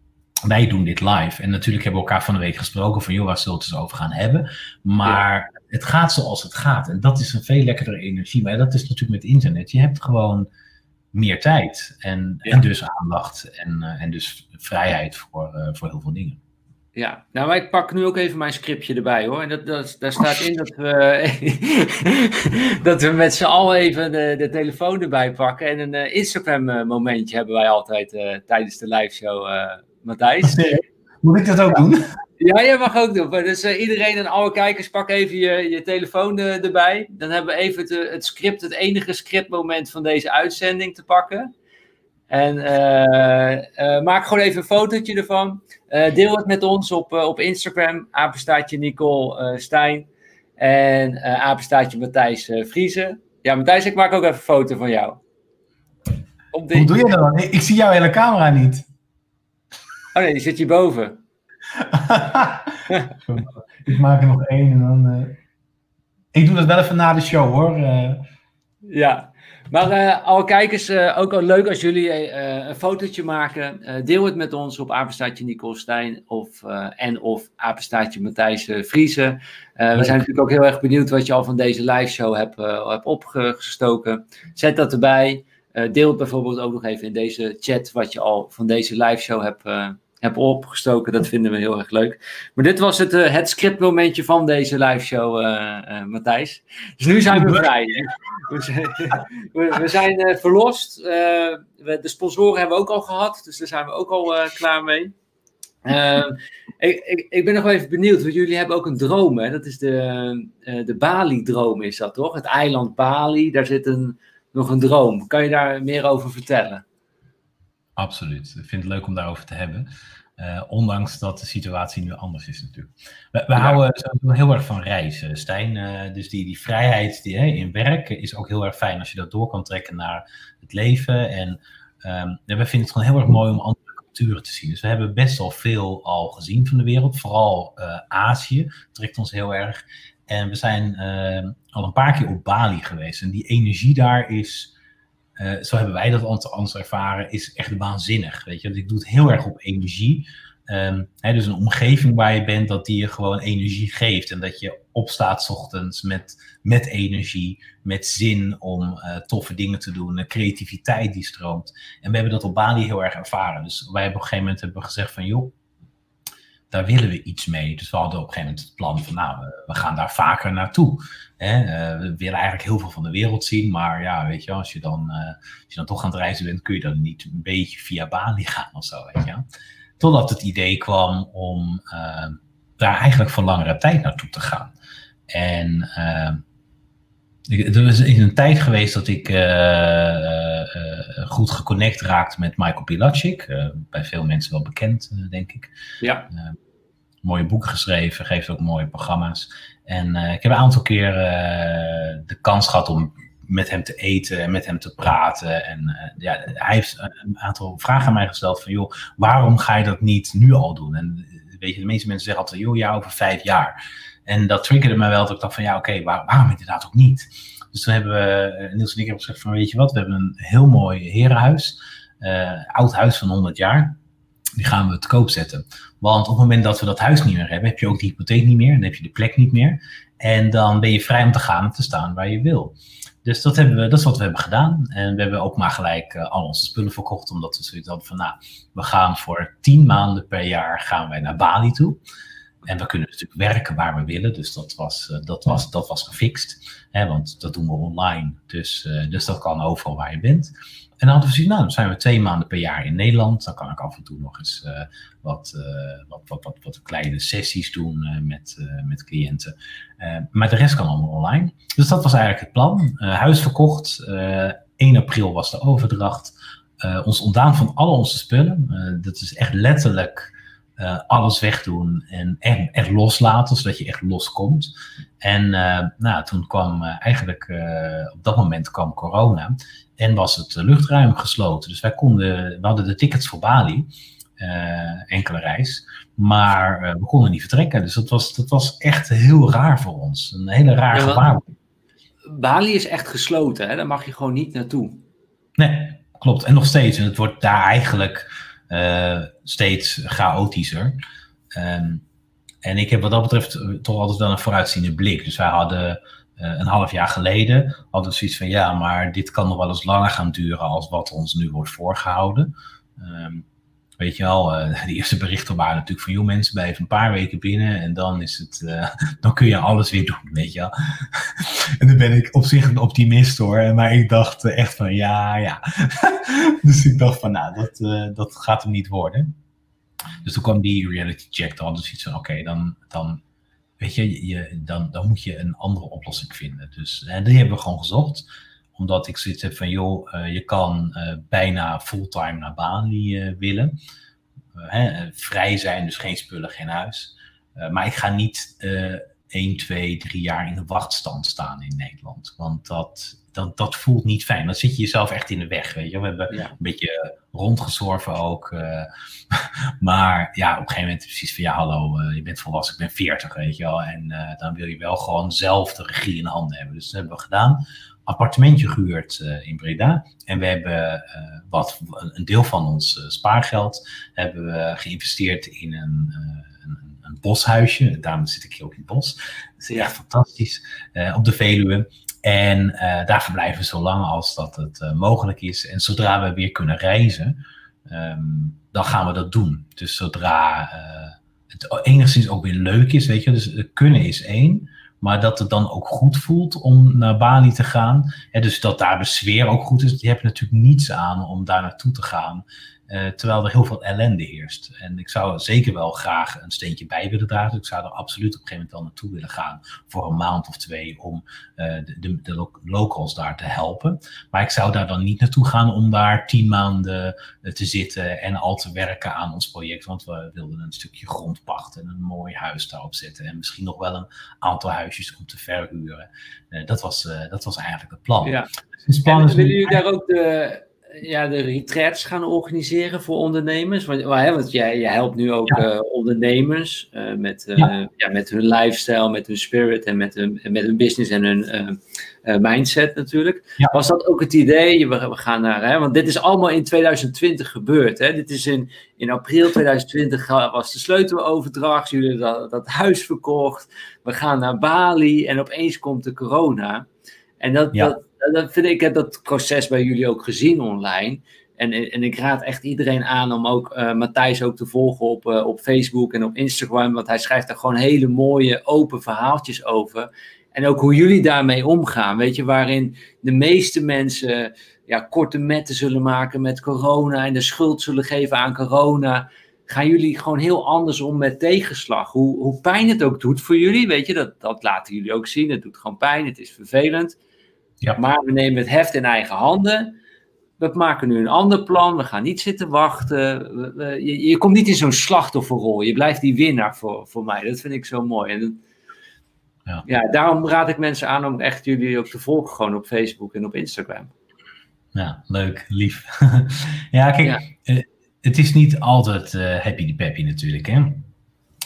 wij doen dit live. En natuurlijk hebben we elkaar van de week gesproken van, joh, waar zullen we het eens over gaan hebben? Maar het gaat zoals het gaat. En dat is een veel lekkerder energie. Maar dat is natuurlijk met internet. Je hebt gewoon meer tijd. En, en dus aandacht en, en dus vrijheid voor, voor heel veel dingen. Ja, nou, maar ik pak nu ook even mijn scriptje erbij hoor. En dat, dat, daar staat in dat we, [laughs] dat we met z'n allen even de, de telefoon erbij pakken. En een uh, Instagram-momentje hebben wij altijd uh, tijdens de live show, Matthijs. Moet ik dat ook doen? Ja, jij mag ook doen. Dus iedereen en alle kijkers, pak even je, je telefoon erbij. Dan hebben we even het, het script, het enige scriptmoment van deze uitzending te pakken. En uh, maak gewoon even een fotootje ervan. Deel het met ons op, op Instagram. Apenstaatje Nicole Stijn. En apenstaatje Matthijs Vriezen. Ja, Matthijs, ik maak ook even een foto van jou. Hoe doe je dat dan? Ik, zie jouw hele camera niet. Oh nee, die zit hierboven. [laughs] ik maak er nog één en dan... Ik doe dat wel even na de show hoor. Ja, maar uh, alle kijkers, uh, ook al leuk als jullie een fotootje maken. deel het met ons op apenstaatje Nicole Stijn of, en of apenstaatje Matthijs Vriezen. we zijn natuurlijk ook heel erg benieuwd wat je al van deze live show hebt, hebt opgestoken. Zet dat erbij. deel het bijvoorbeeld ook nog even in deze chat wat je al van deze live show hebt heb opgestoken. Dat vinden we heel erg leuk. Maar dit was het, uh, het scriptmomentje van deze live show, uh, Matthijs. Dus nu zijn we [laughs] vrij. we, we, zijn verlost. We, de sponsoren hebben we ook al gehad. Dus daar zijn we ook al klaar mee. Ik, ik, ik, ben nog wel even benieuwd, want jullie hebben ook een droom. Hè? Dat is de, de Bali-droom, is dat toch? Het eiland Bali, daar zit een, nog een droom. Kan je daar meer over vertellen? Absoluut. Ik vind het leuk om daarover te hebben. Uh, ondanks dat de situatie nu anders is natuurlijk. We, we houden heel erg van reizen, Stijn. Uh, dus die, die vrijheid die, hè, in werk is ook heel erg fijn als je dat door kan trekken naar het leven. En um, we vinden het gewoon heel erg mooi om andere culturen te zien. Dus we hebben best wel veel al gezien van de wereld. Vooral uh, Azië trekt ons heel erg. En we zijn ehm, al een paar keer op Bali geweest. En die energie daar is uh, zo hebben wij dat anders ervaren, is echt waanzinnig. Weet je, want ik doe het heel erg op energie. Um, hè, dus een omgeving waar je bent, dat die je gewoon energie geeft. En dat je opstaat ochtends met, met energie, met zin om uh, toffe dingen te doen, een creativiteit die stroomt. En we hebben dat op Bali heel erg ervaren. Dus wij hebben op een gegeven moment hebben gezegd van joh, daar willen we iets mee. Dus we hadden op een gegeven moment het plan van, nou, we, gaan daar vaker naartoe. Hè? Uh, we willen eigenlijk heel veel van de wereld zien, maar ja, weet je, als je dan, uh, als je dan toch aan het reizen bent, kun je dan niet een beetje via Bali [laughs] gaan of zo, weet je. Totdat het idee kwam om uh, daar eigenlijk voor langere tijd naartoe te gaan. En er is een tijd geweest dat ik goed geconnect raakte met Michael Pilacic. bij veel mensen wel bekend, denk ik. Ja mooie boeken geschreven, geeft ook mooie programma's. En uh, ik heb een aantal keer uh, de kans gehad om met hem te eten en met hem te praten. En uh, ja, hij heeft een aantal vragen aan mij gesteld van, joh, waarom ga je dat niet nu al doen? En weet je, de meeste mensen zeggen altijd, joh, ja, over vijf jaar. En dat triggerde mij wel, dat ik dacht van, ja, oké, waarom inderdaad ook niet? Dus toen hebben we, Niels en ik hebben gezegd van, weet je wat, we hebben een heel mooi herenhuis, oud huis van 100 jaar die gaan we te koop zetten. Want op het moment dat we dat huis niet meer hebben, heb je ook de hypotheek niet meer, dan heb je de plek niet meer. En dan ben je vrij om te gaan en te staan waar je wil. Dus dat, hebben we, dat is wat we hebben gedaan. En we hebben ook maar gelijk uh, al onze spullen verkocht, omdat we zoiets hadden van, nou, we gaan voor tien maanden per jaar gaan wij naar Bali toe. En we kunnen natuurlijk werken waar we willen, dus dat was, uh, dat was, dat was gefixt. Hè, want dat doen we online, dus, uh, dus dat kan overal waar je bent. En dan hadden we gezien, nou, dan zijn we twee maanden per jaar in Nederland. Dan kan ik af en toe nog eens wat, uh, wat, wat, wat, wat, kleine sessies doen uh, met, met cliënten. maar de rest kan allemaal online. Dus dat was eigenlijk het plan. huis verkocht. 1 april was de overdracht. ons ontdaan van al onze spullen. dat is echt letterlijk alles wegdoen en echt, loslaten, zodat je echt loskomt. En uh, nou, toen kwam eigenlijk op dat moment kwam corona en was het luchtruim gesloten. Dus wij konden, we hadden de tickets voor Bali, enkele reis, maar we konden niet vertrekken. Dus dat was, dat was echt heel raar voor ons. Een hele raar ja, gevaar. Bali is echt gesloten, hè? daar mag je gewoon niet naartoe. Nee, klopt. En nog steeds. En het wordt daar eigenlijk uh, steeds chaotischer. Um, en ik heb wat dat betreft toch altijd wel een vooruitziende blik. Dus wij hadden een half jaar geleden hadden we zoiets van ja, maar dit kan nog wel eens langer gaan duren als wat ons nu wordt voorgehouden. Um, Weet je wel, uh, de eerste berichten waren natuurlijk van, joh mensen, blijven een paar weken binnen en dan is het, uh, [laughs] dan kun je alles weer doen, weet je wel. [laughs] en dan ben ik op zich een optimist hoor, maar ik dacht echt van, ja, ja. [laughs] dus ik dacht van, nou, dat, dat gaat hem niet worden. Dus toen kwam die reality check, dan dus iets van, oké, dan, dan, weet je, dan, dan moet je een andere oplossing vinden. Dus, die hebben we gewoon gezocht omdat ik zoiets heb van, joh, uh, je kan uh, bijna fulltime naar Bali uh, willen. Hè, vrij zijn, dus geen spullen, geen huis. maar ik ga niet 1, 2, 3 jaar in de wachtstand staan in Nederland. Want dat, dat, dat voelt niet fijn. Dan zit je jezelf echt in de weg, weet je. We hebben ja. een beetje rondgezworven ook. [laughs] maar ja, op een gegeven moment precies van, ja, hallo, je bent volwassen, ik ben 40, weet je wel. En dan wil je wel gewoon zelf de regie in handen hebben. Dus dat hebben we gedaan appartementje gehuurd in Breda. En we hebben wat, een deel van ons spaargeld hebben we geïnvesteerd in een, een, een, boshuisje. Daarom zit ik hier ook in het bos. Dat is echt fantastisch. op de Veluwe. En daar verblijven we zo lang als dat het mogelijk is. En zodra we weer kunnen reizen, um, dan gaan we dat doen. Dus zodra het enigszins ook weer leuk is, weet je. Dus kunnen is één. Maar dat het dan ook goed voelt om naar Bali te gaan. Hè, dus dat daar de sfeer ook goed is. Je hebt natuurlijk niets aan om daar naartoe te gaan. Uh, terwijl er heel veel ellende heerst. En ik zou zeker wel graag een steentje bij willen dragen. Ik zou er absoluut op een gegeven moment wel naartoe willen gaan. Voor een maand of twee om uh, de, de, de, locals daar te helpen. Maar ik zou daar dan niet naartoe gaan om daar tien maanden uh, te zitten. En al te werken aan ons project. Want we wilden een stukje grond pachten. En een mooi huis daarop zetten. En misschien nog wel een aantal huisjes om te verhuren. dat, was, dat was eigenlijk het plan. Ja. Dus en willen jullie daar ook de ja, de retreats gaan organiseren voor ondernemers? Want, want jij, jij helpt nu ook ja. uh, ondernemers uh, met, uh, ja. ja. met hun lifestyle, met hun spirit en met hun, met hun business en hun mindset natuurlijk. Ja. Was dat ook het idee? We, we gaan naar, hè, want dit is allemaal in 2020 gebeurd. Hè? Dit is in, in april 2020 was de sleuteloverdracht. Jullie hebben dat, dat huis verkocht. We gaan naar Bali en opeens komt de corona. En dat, dat, dat vind ik, ik heb dat proces bij jullie ook gezien online. En, en ik raad echt iedereen aan om ook uh, Matthijs ook te volgen op, uh, op Facebook en op Instagram. Want hij schrijft daar gewoon hele mooie, open verhaaltjes over. En ook hoe jullie daarmee omgaan. Weet je, waarin de meeste mensen ja, korte metten zullen maken met corona en de schuld zullen geven aan corona. Gaan jullie gewoon heel anders om met tegenslag. Hoe, hoe pijn het ook doet voor jullie, weet je, dat, dat laten jullie ook zien. Het doet gewoon pijn, het is vervelend. Ja. Maar we nemen het heft in eigen handen. We maken nu een ander plan. We gaan niet zitten wachten. We, je, je, komt niet in zo'n slachtofferrol. Je blijft die winnaar voor, voor mij. Dat vind ik zo mooi. En ja. ja, daarom raad ik mensen aan om echt jullie ook te volgen. Gewoon op Facebook en op Instagram. Ja, leuk, lief. [laughs] ja, kijk, ja. Uh, het is niet altijd uh, happy de peppy natuurlijk, hè.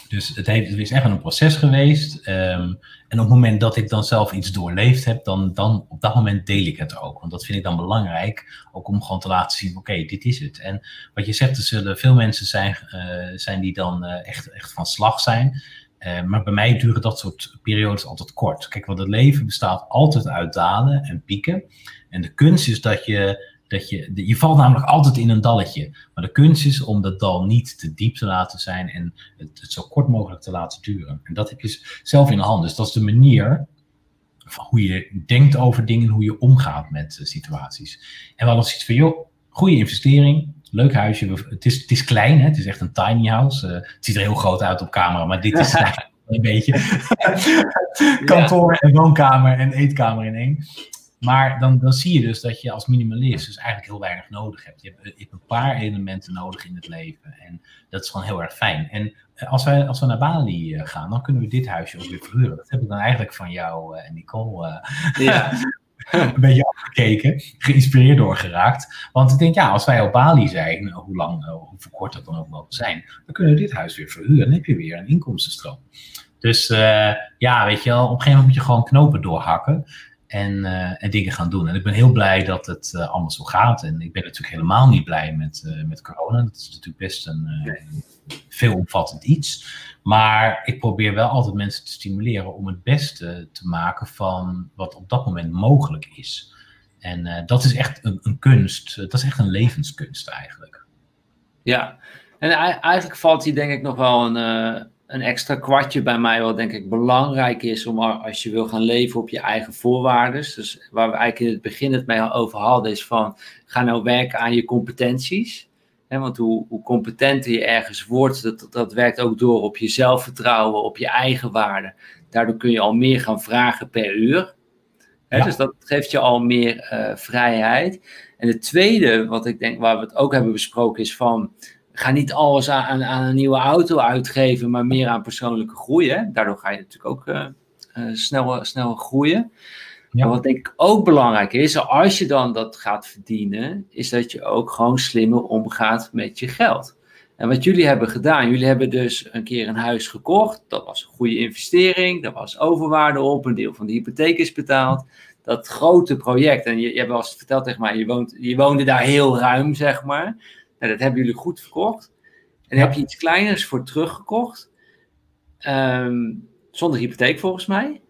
Dus het, heeft, het is echt een proces geweest. Um, en op het moment dat ik dan zelf iets doorleefd heb, dan, dan op dat moment deel ik het ook. Want dat vind ik dan belangrijk, ook om gewoon te laten zien, oké, dit is het. En wat je zegt, er zullen veel mensen zijn, uh, zijn die dan uh, echt, echt van slag zijn. Uh, maar bij mij duren dat soort periodes altijd kort. Kijk, want het leven bestaat altijd uit dalen en pieken. En de kunst is dat je dat je, je valt namelijk altijd in een dalletje. Maar de kunst is om dat dal niet te diep te laten zijn en het, het zo kort mogelijk te laten duren. En dat heb je zelf in de hand. Dus dat is de manier van hoe je denkt over dingen, hoe je omgaat met uh, situaties. En we hadden zoiets van, joh, goede investering, leuk huisje. Het is, het is klein, hè? het is echt een tiny house. Uh, het ziet er heel groot uit op camera, maar dit is [laughs] een beetje [laughs] kantoor en woonkamer en eetkamer in één. Maar dan, dan zie je dus dat je als minimalist dus eigenlijk heel weinig nodig hebt. Je hebt, je hebt een paar elementen nodig in het leven. En dat is gewoon heel erg fijn. En eh, als, wij, als we naar Bali eh, gaan, dan kunnen we dit huisje ook weer verhuren. Dat heb ik dan eigenlijk van jou en Nicole ja. [laughs] een beetje afgekeken, geïnspireerd door geraakt. Want ik denk, ja, als wij op Bali zijn, hoe lang, hoe kort dat dan ook mogen zijn, dan kunnen we dit huis weer verhuren. Dan heb je weer een inkomstenstroom. Dus uh, ja, weet je wel, op een gegeven moment moet je gewoon knopen doorhakken. En, en dingen gaan doen. En ik ben heel blij dat het allemaal zo gaat. En ik ben natuurlijk helemaal niet blij met, met corona. Dat is natuurlijk best een veelomvattend iets. Maar ik probeer wel altijd mensen te stimuleren om het beste te maken van wat op dat moment mogelijk is. En uh, dat is echt een, een, kunst, dat is echt een levenskunst eigenlijk. Ja, en eigenlijk valt hier denk ik nog wel een, uh, een extra kwartje bij mij, wat denk ik belangrijk is om als je wil gaan leven op je eigen voorwaarden. Dus waar we eigenlijk in het begin het mee over hadden, is van ga nou werken aan je competenties want hoe, hoe competenter je ergens wordt, dat, dat werkt ook door op je zelfvertrouwen, op je eigen waarde. Daardoor kun je al meer gaan vragen per uur. Dus dat geeft je al meer uh, vrijheid. En het tweede, wat ik denk, waar we het ook hebben besproken, is van ga niet alles aan, aan een nieuwe auto uitgeven, maar meer aan persoonlijke groei. Hè? Daardoor ga je natuurlijk ook uh, uh, sneller, sneller groeien. Ja. wat denk ik ook belangrijk is, als je dan dat gaat verdienen, is dat je ook gewoon slimmer omgaat met je geld. En wat jullie hebben gedaan, jullie hebben dus een keer een huis gekocht. Dat was een goede investering, daar was overwaarde op, een deel van de hypotheek is betaald. Dat grote project, en je, je hebt eens verteld tegen mij, je, woont, je woonde daar heel ruim, zeg maar. Dat hebben jullie goed verkocht. En heb je iets kleiners voor teruggekocht. Um, zonder hypotheek volgens mij.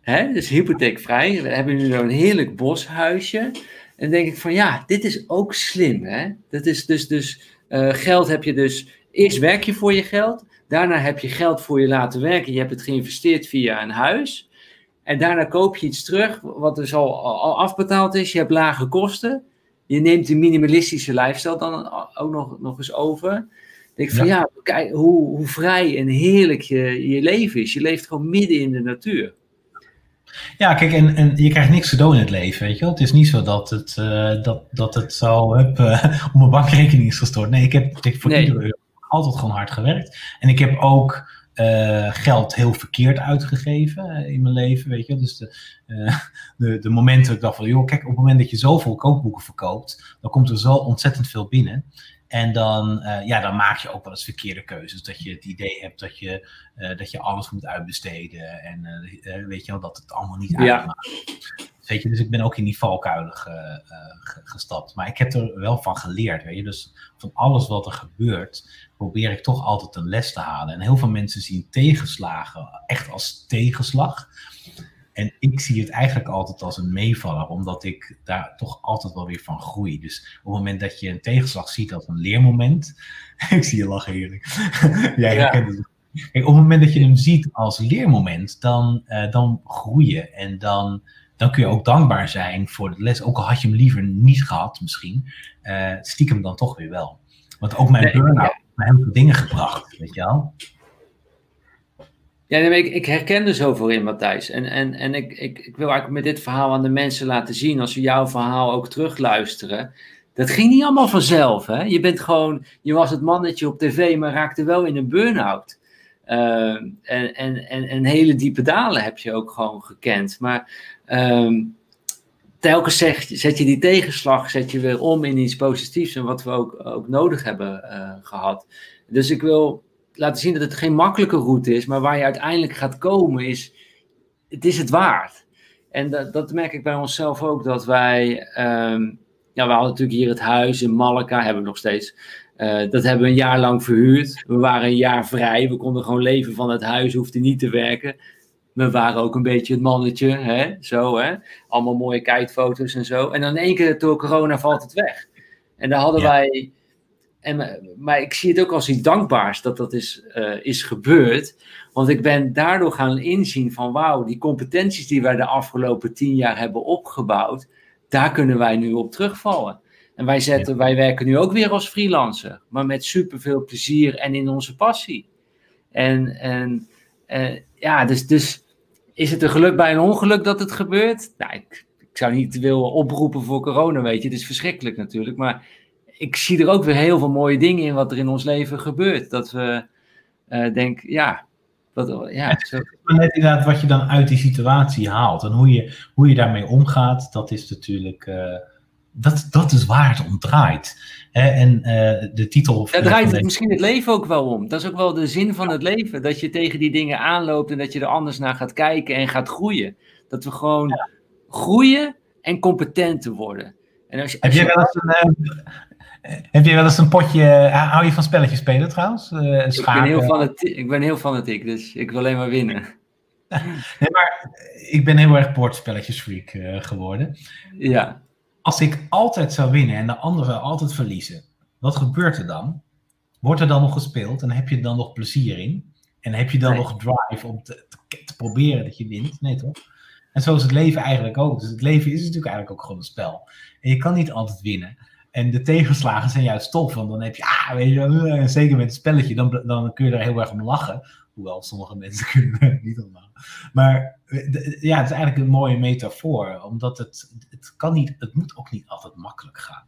Hè? Dus hypotheekvrij. We hebben nu zo'n heerlijk boshuisje. En dan denk ik van ja, dit is ook slim. Hè? Dat is dus, dus uh, geld heb je dus. Eerst werk je voor je geld. Daarna heb je geld voor je laten werken. Je hebt het geïnvesteerd via een huis. En daarna koop je iets terug wat dus al afbetaald is. Je hebt lage kosten. Je neemt de minimalistische lifestyle dan ook nog, nog eens over. Denk ik van ja, kijk hoe, hoe vrij en heerlijk je, je leven is. Je leeft gewoon midden in de natuur. Ja, kijk, en, en je krijgt niks cadeau in het leven, weet je wel. Het is niet zo dat het, uh, dat, dat het zo heb, uh, op mijn bankrekening is gestort. Nee, ik heb, ik heb voor nee. iedere euro altijd gewoon hard gewerkt. En ik heb ook uh, geld heel verkeerd uitgegeven in mijn leven, weet je. Dus de, [laughs] de, de momenten dat ik dacht van, joh, kijk, op het moment dat je zoveel kookboeken verkoopt, dan komt er zo ontzettend veel binnen. En dan, uh, ja, dan maak je ook wel eens verkeerde keuzes. Dat je het idee hebt dat je, uh, dat je alles moet uitbesteden. En uh, weet je wel, dat het allemaal niet ja. uitmaakt. Weet je, dus ik ben ook in die valkuilen ge, gestapt. Maar ik heb er wel van geleerd. Weet je? Dus van alles wat er gebeurt, probeer ik toch altijd een les te halen. En heel veel mensen zien tegenslagen echt als tegenslag. En ik zie het eigenlijk altijd als een meevaller, omdat ik daar toch altijd wel weer van groei. Dus op het moment dat je een tegenslag ziet als een leermoment. [laughs] ik zie je lachen heerlijk. [laughs] Jij ja. herkent het. Kijk, op het moment dat je hem ziet als leermoment, dan, uh, dan groei je. En dan, dan kun je ook dankbaar zijn voor de les. Ook al had je hem liever niet gehad, misschien. Uh, stiekem dan toch weer wel. Want ook mijn nee, burn-out me heel dingen gebracht, weet je wel. Ja, ik, herken er zoveel in, Matthijs. En, en, en ik, ik, ik wil eigenlijk met dit verhaal aan de mensen laten zien, als ze jouw verhaal ook terugluisteren. Dat ging niet allemaal vanzelf. Hè? Je bent gewoon, je was het mannetje op tv, maar raakte wel in een burn-out. Uh, en, en, en, hele diepe dalen heb je ook gewoon gekend. Maar um, telkens zet je die tegenslag zet je weer om in iets positiefs. En wat we ook, ook nodig hebben uh, gehad. Dus ik wil laten zien dat het geen makkelijke route is, maar waar je uiteindelijk gaat komen is, het is het waard. En dat, dat merk ik bij onszelf ook, dat wij, um, ja, we hadden natuurlijk hier het huis in Malacca, hebben we nog steeds. Uh, dat hebben we een jaar lang verhuurd. We waren een jaar vrij, we konden gewoon leven van het huis, hoefden niet te werken. We waren ook een beetje het mannetje, hè? zo hè. Allemaal mooie kitefoto's en zo. En dan in één keer door corona valt het weg. En daar hadden ja. wij en, maar ik zie het ook als iets dankbaars dat dat is, uh, is gebeurd. Want ik ben daardoor gaan inzien van wauw, die competenties die wij de afgelopen tien jaar hebben opgebouwd, daar kunnen wij nu op terugvallen. En wij, zetten, wij werken nu ook weer als freelancer, maar met superveel plezier en in onze passie. En, en uh, ja, dus, dus is het een geluk bij een ongeluk dat het gebeurt? Nou, ik, ik zou niet willen oproepen voor corona, weet je. Het is verschrikkelijk natuurlijk, maar ik zie er ook weer heel veel mooie dingen in wat er in ons leven gebeurt. Dat we uh, denken, ja, dat, ja zo. net inderdaad wat je dan uit die situatie haalt en hoe je, hoe je daarmee omgaat, dat is natuurlijk, uh, dat, dat is waar het om draait. Hè? En uh, de titel... Daar draait het misschien het leven ook wel om. Dat is ook wel de zin van het leven, dat je tegen die dingen aanloopt en dat je er anders naar gaat kijken en gaat groeien. Dat we gewoon groeien en competenter worden. En als je, heb, je wel eens een, heb je wel eens een potje. hou je van spelletjes spelen trouwens? Ik, ben heel fanatiek, ik ben heel fanatiek, dus ik wil alleen maar winnen. [laughs] Nee, maar ik ben heel erg bordspelletjesfreak geworden. Ja. Als ik altijd zou winnen en de anderen altijd verliezen, wat gebeurt er dan? Wordt er dan nog gespeeld en heb je er dan nog plezier in? En heb je dan nog drive om te, te, proberen dat je wint? Nee toch? En zo is het leven eigenlijk ook. Dus het leven is natuurlijk eigenlijk ook gewoon een spel. En je kan niet altijd winnen. En de tegenslagen zijn juist tof, want dan heb je, ah, weet je, eh, zeker met het spelletje, dan, dan kun je er heel erg om lachen. Hoewel sommige mensen [laughs] kunnen niet om lachen. Maar ja, het is eigenlijk een mooie metafoor, omdat het, het kan niet, het moet ook niet altijd makkelijk gaan.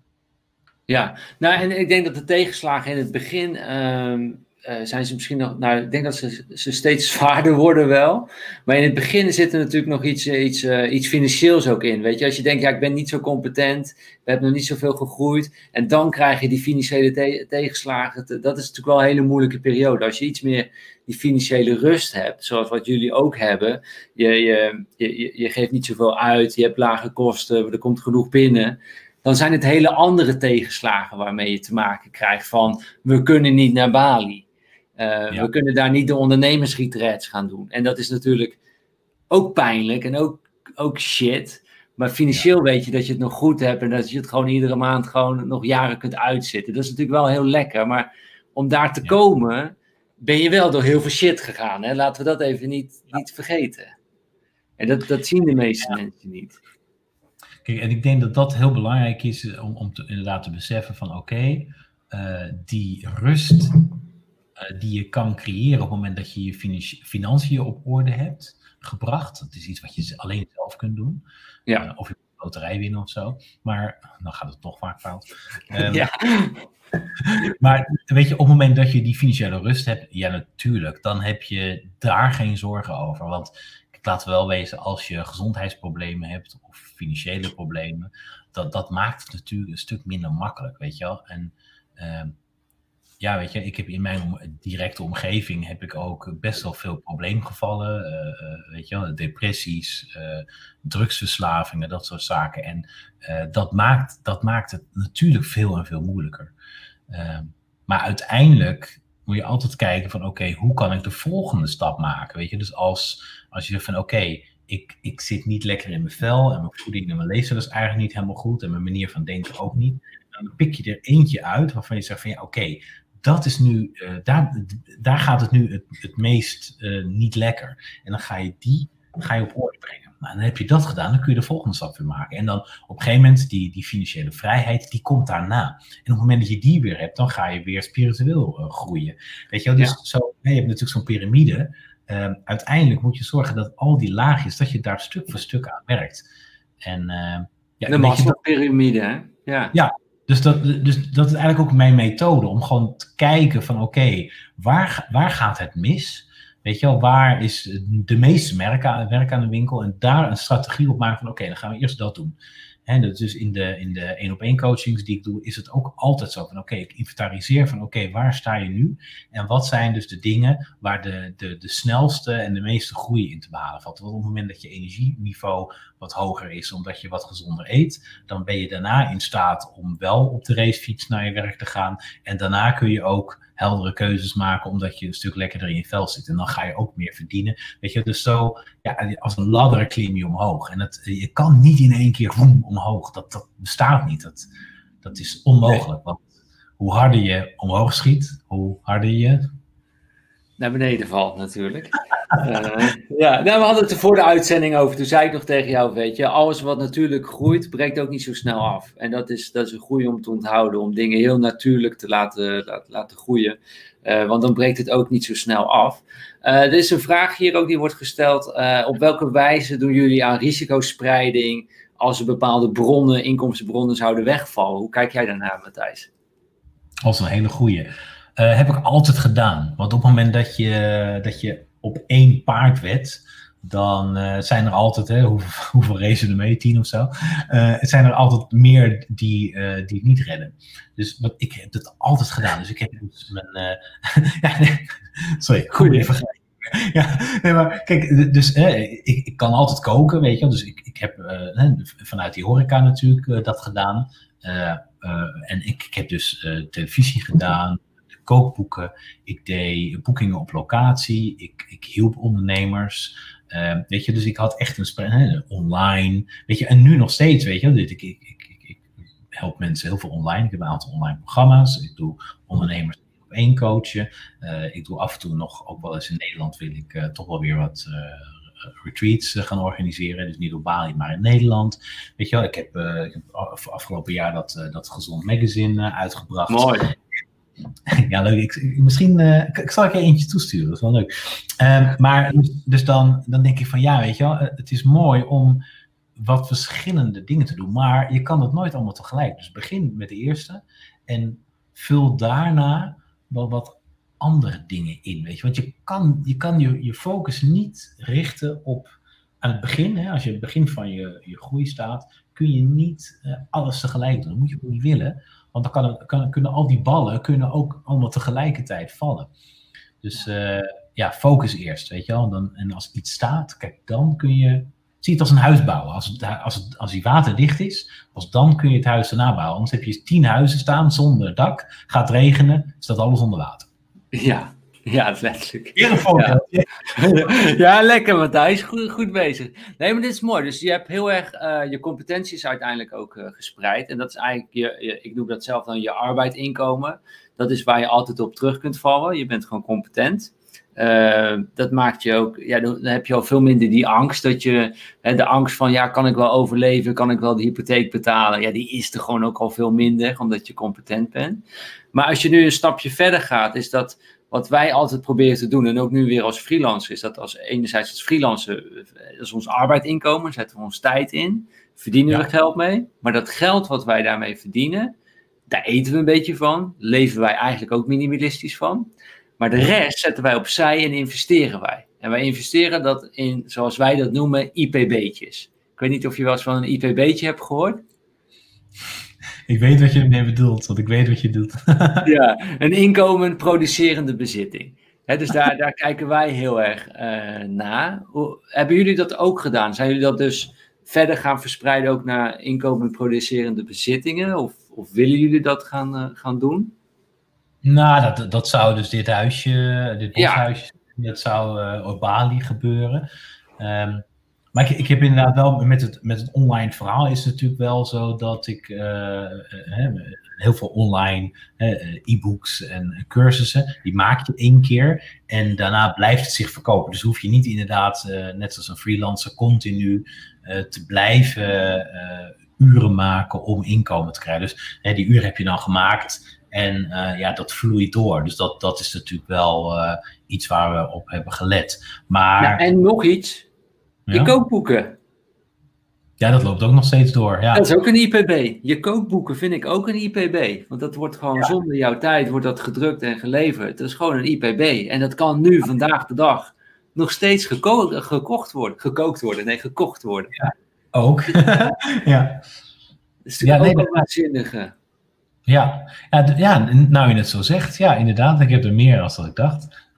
Ja, nou en ik denk dat de tegenslagen in het begin ehm, uh, zijn ze misschien nog. Nou, ik denk dat ze, ze steeds [laughs] zwaarder worden wel. Maar in het begin zit er natuurlijk nog iets, eh, iets, uh, iets financieels ook in. Weet je, als je denkt, ja, ik ben niet zo competent, we hebben nog niet zoveel gegroeid. En dan krijg je die financiële tegenslagen. Dat is natuurlijk wel een hele moeilijke periode. Als je iets meer die financiële rust hebt, zoals wat jullie ook hebben. Je, je, je, je geeft niet zoveel uit, je hebt lage kosten, er komt genoeg binnen dan zijn het hele andere tegenslagen waarmee je te maken krijgt van we kunnen niet naar Bali. Uh, We kunnen daar niet de ondernemersretreats gaan doen. En dat is natuurlijk ook pijnlijk en ook, ook shit. Maar financieel weet je dat je het nog goed hebt en dat je het gewoon iedere maand gewoon nog jaren kunt uitzitten. Dat is natuurlijk wel heel lekker. Maar om daar te komen, ben je wel door heel veel shit gegaan. Hè? Laten we dat even niet, niet vergeten. En dat, dat zien de meeste mensen niet. Kijk, en ik denk dat dat heel belangrijk is om, om te, inderdaad te beseffen van oké, eh, die rust eh, die je kan creëren op het moment dat je je financiën op orde hebt gebracht. Dat is iets wat je alleen zelf kunt doen. Ja. Uh, of je loterij winnen of zo. Maar dan gaat het toch vaak fout. Um, [laughs] ja. [laughs] maar weet je, op het moment dat je die financiële rust hebt, ja natuurlijk, dan heb je daar geen zorgen over. Want laten we wel wezen, als je gezondheidsproblemen hebt of financiële problemen, dat, dat maakt het natuurlijk een stuk minder makkelijk, weet je wel. En uh, ja, weet je, ik heb in mijn directe omgeving heb ik ook best wel veel probleemgevallen. Uh, weet je depressies, uh, drugsverslavingen, dat soort zaken. En dat, maakt, dat maakt het natuurlijk veel en veel moeilijker. Ehm, maar uiteindelijk moet je altijd kijken van oké, hoe kan ik de volgende stap maken? Weet je, dus als, als je zegt van oké, ik, ik zit niet lekker in mijn vel en mijn voeding en mijn lezen is eigenlijk niet helemaal goed en mijn manier van denken ook niet. Dan pik je er eentje uit waarvan je zegt van ja, oké, dat is nu, uh, daar, daar gaat het nu het, het meest uh, niet lekker. En dan ga je die ga je op orde brengen. Maar dan heb je dat gedaan, dan kun je de volgende stap weer maken. En dan op een gegeven moment, die, die financiële vrijheid, die komt daarna. En op het moment dat je die weer hebt, dan ga je weer spiritueel uh, groeien. Weet je wel, dus zo, je hebt natuurlijk zo'n piramide. Uh, uiteindelijk moet je zorgen dat al die laagjes, dat je daar stuk voor stuk aan werkt. En, uh, ja, de Maslow-pyramide, hè? Ja. ja, dus dat, dus dat is eigenlijk ook mijn methode, om gewoon te kijken van oké, waar, waar gaat het mis? Weet je wel, waar is de meeste werk aan de winkel? En daar een strategie op maken van oké, dan gaan we eerst dat doen. Dus in de, in de één op één coachings die ik doe, is het ook altijd zo van oké, ik inventariseer van oké, waar sta je nu? En wat zijn dus de dingen waar de, de, de snelste en de meeste groei in te behalen valt? Want op het moment dat je energieniveau wat hoger is, omdat je wat gezonder eet, dan ben je daarna in staat om wel op de racefiets naar je werk te gaan. En daarna kun je ook heldere keuzes maken, omdat je een stuk lekkerder in je vel zit. En dan ga je ook meer verdienen. Weet je, dus zo, ja, als een ladder klim je omhoog. En het, je kan niet in één keer boem, omhoog. Dat, dat bestaat niet. Dat, dat is onmogelijk. Want hoe harder je omhoog schiet, hoe harder je naar beneden valt natuurlijk. Uh, ja, nou, we hadden het er voor de uitzending over. Toen zei ik nog tegen jou, weet je, alles wat natuurlijk groeit, breekt ook niet zo snel af. En dat is, dat is een goede om te onthouden, om dingen heel natuurlijk te laten, laten, laten groeien. Uh, want dan breekt het ook niet zo snel af. Uh, er is een vraag hier ook die wordt gesteld. op welke wijze doen jullie aan risicospreiding als er bepaalde bronnen, inkomstenbronnen zouden wegvallen? Hoe kijk jij daarnaar, Matthijs? Als een hele goede. Uh, heb ik altijd gedaan. Want op het moment dat je, dat je op één paard wet, dan uh, zijn er altijd, hè, [laughs] hoeveel, hoeveel racen er mee, tien of zo, uh, zijn er altijd meer die, uh, die het niet redden. Dus wat, ik heb het altijd gedaan. Dus ik heb dus mijn, [laughs] ja, nee, [laughs] sorry, goede vergelijking. ja, nee, maar kijk, dus ik, ik kan altijd koken, weet je wel. Dus ik, ik heb vanuit die horeca natuurlijk dat gedaan. En ik, ik, heb dus televisie gedaan, kookboeken. Ik deed boekingen op locatie. Ik, ik hielp ondernemers. weet je, dus ik had echt een online. Weet je, en nu nog steeds, weet je. Ik, ik, ik, ik help mensen heel veel online. Ik heb een aantal online programma's. Ik doe ondernemers één coachen. Uh, ik doe af en toe nog, ook wel eens in Nederland, wil ik uh, toch wel weer wat uh, retreats gaan organiseren. Dus niet op Bali, maar in Nederland. Weet je wel, ik heb, ik heb afgelopen jaar dat, dat Gezond Magazine uitgebracht. Mooi. [laughs] Ja, leuk. Misschien ik, ik, zal ik er eentje toesturen, dat is wel leuk. Um, maar dus, dus dan, dan denk ik van ja, weet je wel, het is mooi om wat verschillende dingen te doen. Maar je kan het nooit allemaal tegelijk. Dus begin met de eerste en vul daarna wel wat andere dingen in. Weet je? Want je kan je, kan je, je focus niet richten op aan het begin. Hè, als je het begin van je, je groei staat, kun je niet uh, alles tegelijk doen. Dat moet je ook niet willen. Want dan kan, kan, kunnen al die ballen kunnen ook allemaal tegelijkertijd vallen. Dus uh, ja, focus eerst, weet je wel. En, dan, en als iets staat, kijk, dan kun je Zie het als een huis bouwen. Als, het, als, het, als die waterdicht is, pas dan kun je het huis erna bouwen. Anders heb je tien huizen staan zonder dak. Gaat regenen, staat alles onder water. Ja, [laughs] ja, letterlijk. Ja. [laughs] ja, lekker Matthijs. Goed, goed bezig. Nee, maar dit is mooi. Dus je hebt heel erg uh, je competenties uiteindelijk ook uh, gespreid. En dat is eigenlijk, je, je, ik noem dat zelf dan je arbeidinkomen. Dat is waar je altijd op terug kunt vallen. Je bent gewoon competent. Uh, dat maakt je ook, ja, dan heb je al veel minder die angst. Dat je, hè, de angst van, ja, kan ik wel overleven? Kan ik wel de hypotheek betalen? Ja, die is er gewoon ook al veel minder, omdat je competent bent. Maar als je nu een stapje verder gaat, is dat wat wij altijd proberen te doen, en ook nu weer als freelancer, is dat als enerzijds als freelancer, dat is ons arbeidinkomen, zetten we ons tijd in, verdienen we geld mee. Maar dat geld wat wij daarmee verdienen, daar eten we een beetje van, leven wij eigenlijk ook minimalistisch van. Maar de rest zetten wij opzij en investeren wij. En wij investeren dat in, zoals wij dat noemen, IPB'tjes. Ik weet niet of je wel eens van een IPB'tje hebt gehoord. Ik weet wat je ermee bedoelt, want ik weet wat je doet. [laughs] ja, een inkomen producerende bezitting. dus daar, daar kijken wij heel erg uh, naar. hebben jullie dat ook gedaan? Zijn jullie dat dus verder gaan verspreiden ook naar inkomen producerende bezittingen? Of, of willen jullie dat gaan, uh, gaan doen? Nou, dat, dat zou dus dit huisje, dit boshuisje, ja. dat zou uh, op Bali gebeuren. Um, maar ik, heb inderdaad wel, met het, met het online verhaal is het natuurlijk wel zo dat ik uh, heel veel online e-books en cursussen, die maak je één keer en daarna blijft het zich verkopen. Dus hoef je niet inderdaad, net als een freelancer, continu te blijven uren maken om inkomen te krijgen. Dus die uren heb je dan gemaakt en ja, dat vloeit door. Dus dat, dat is natuurlijk wel iets waar we op hebben gelet. Maar, en nog iets. Je kookboeken. Ja, dat loopt ook nog steeds door. Ja. Dat is ook een IPB. Je kookboeken vind ik ook een IPB. Want dat wordt gewoon ja. zonder jouw tijd wordt dat gedrukt en geleverd. Dat is gewoon een IPB. En dat kan nu, vandaag de dag, nog steeds geko gekocht worden. Gekookt worden, nee, gekocht worden. Ja, ook. [laughs] ja. Dat is natuurlijk ja, ook nee, een waanzinnige. Ja. Ja, ja, nou je het zo zegt. Ja, inderdaad. Ik heb er meer als dat ik dacht.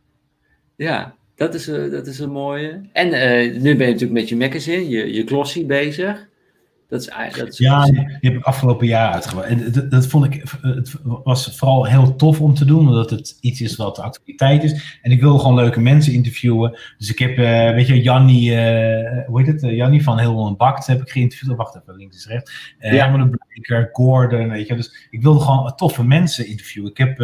Ja, dat is, uh, dat is een mooie. En uh, nu ben je natuurlijk met je magazine, je, je glossy bezig. Dat is, dat is ja, die heb ik afgelopen jaar uitgebracht. En dat, dat, vond ik, het was vooral heel tof om te doen, omdat het iets is wat de actualiteit is. En ik wil gewoon leuke mensen interviewen. Dus ik heb, uh, weet je, Jannie, uh, hoe heet het? Uh, van Heel Bakt heb ik geïnterviewd. Wacht even, links is rechts. Uh, ja. de Gordon, weet je. Dus ik wilde gewoon toffe mensen interviewen. Ik heb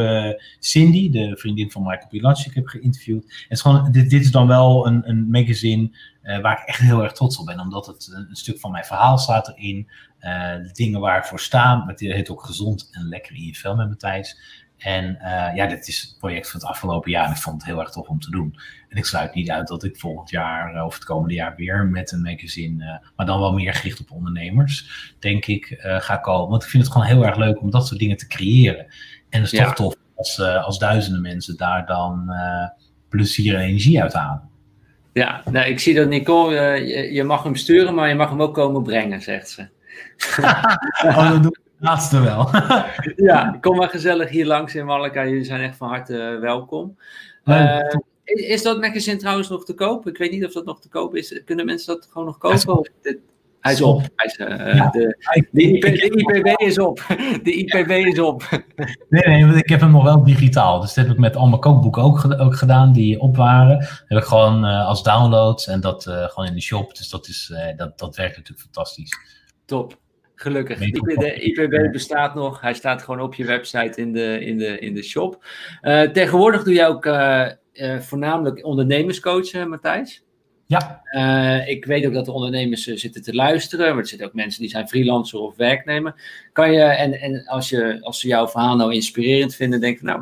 Cindy, de vriendin van Michael Pilatschik, heb geïnterviewd. En het is gewoon, dit, dit is dan wel een, een magazine uh, waar ik echt heel erg trots op ben, omdat het een, stuk van mijn verhaal staat erin. Uh, de dingen waar ik voor sta. Het heet ook gezond en lekker in je vel met Matthijs. En uh, ja, dit is het project van het afgelopen jaar en ik vond het heel erg tof om te doen. En ik sluit niet uit dat ik volgend jaar of het komende jaar weer met een magazine, maar dan wel meer gericht op ondernemers, denk ik, ga komen. Want ik vind het gewoon heel erg leuk om dat soort dingen te creëren. En het is ja. toch tof als, als duizenden mensen daar dan plezier en energie uit halen. Ja, nou, ik zie dat Nicole, uh, je, je, mag hem sturen, maar je mag hem ook komen brengen, zegt ze. [laughs] oh, dat doe ik het laatste wel. [laughs] ja, kom maar gezellig hier langs in Malika. Jullie zijn echt van harte uh, welkom. Uh, is dat magazine trouwens nog te koop? Ik weet niet of dat nog te koop is. Kunnen mensen dat gewoon nog kopen? Hij is op. Hij is, uh, de, de, IP, de, IPB is op. [laughs] De IPB is op. Nee, nee, ik heb hem nog wel digitaal. Dus dat heb ik met al mijn kookboeken ook, ook gedaan die op waren. Dat heb ik gewoon uh, als downloads en dat uh, gewoon in de shop. Dus dat, is, dat, dat werkt natuurlijk fantastisch. Top. Gelukkig. De IPB bestaat nog. Hij staat gewoon op je website in de, in de, in de shop. tegenwoordig doe jij ook voornamelijk ondernemerscoachen, Matthijs. Ja. Uh, ik weet ook dat de ondernemers uh, zitten te luisteren, maar er zitten ook mensen die zijn freelancer of werknemer. Kan je, en, en als, je, als ze jouw verhaal nou inspirerend vinden, denk nou,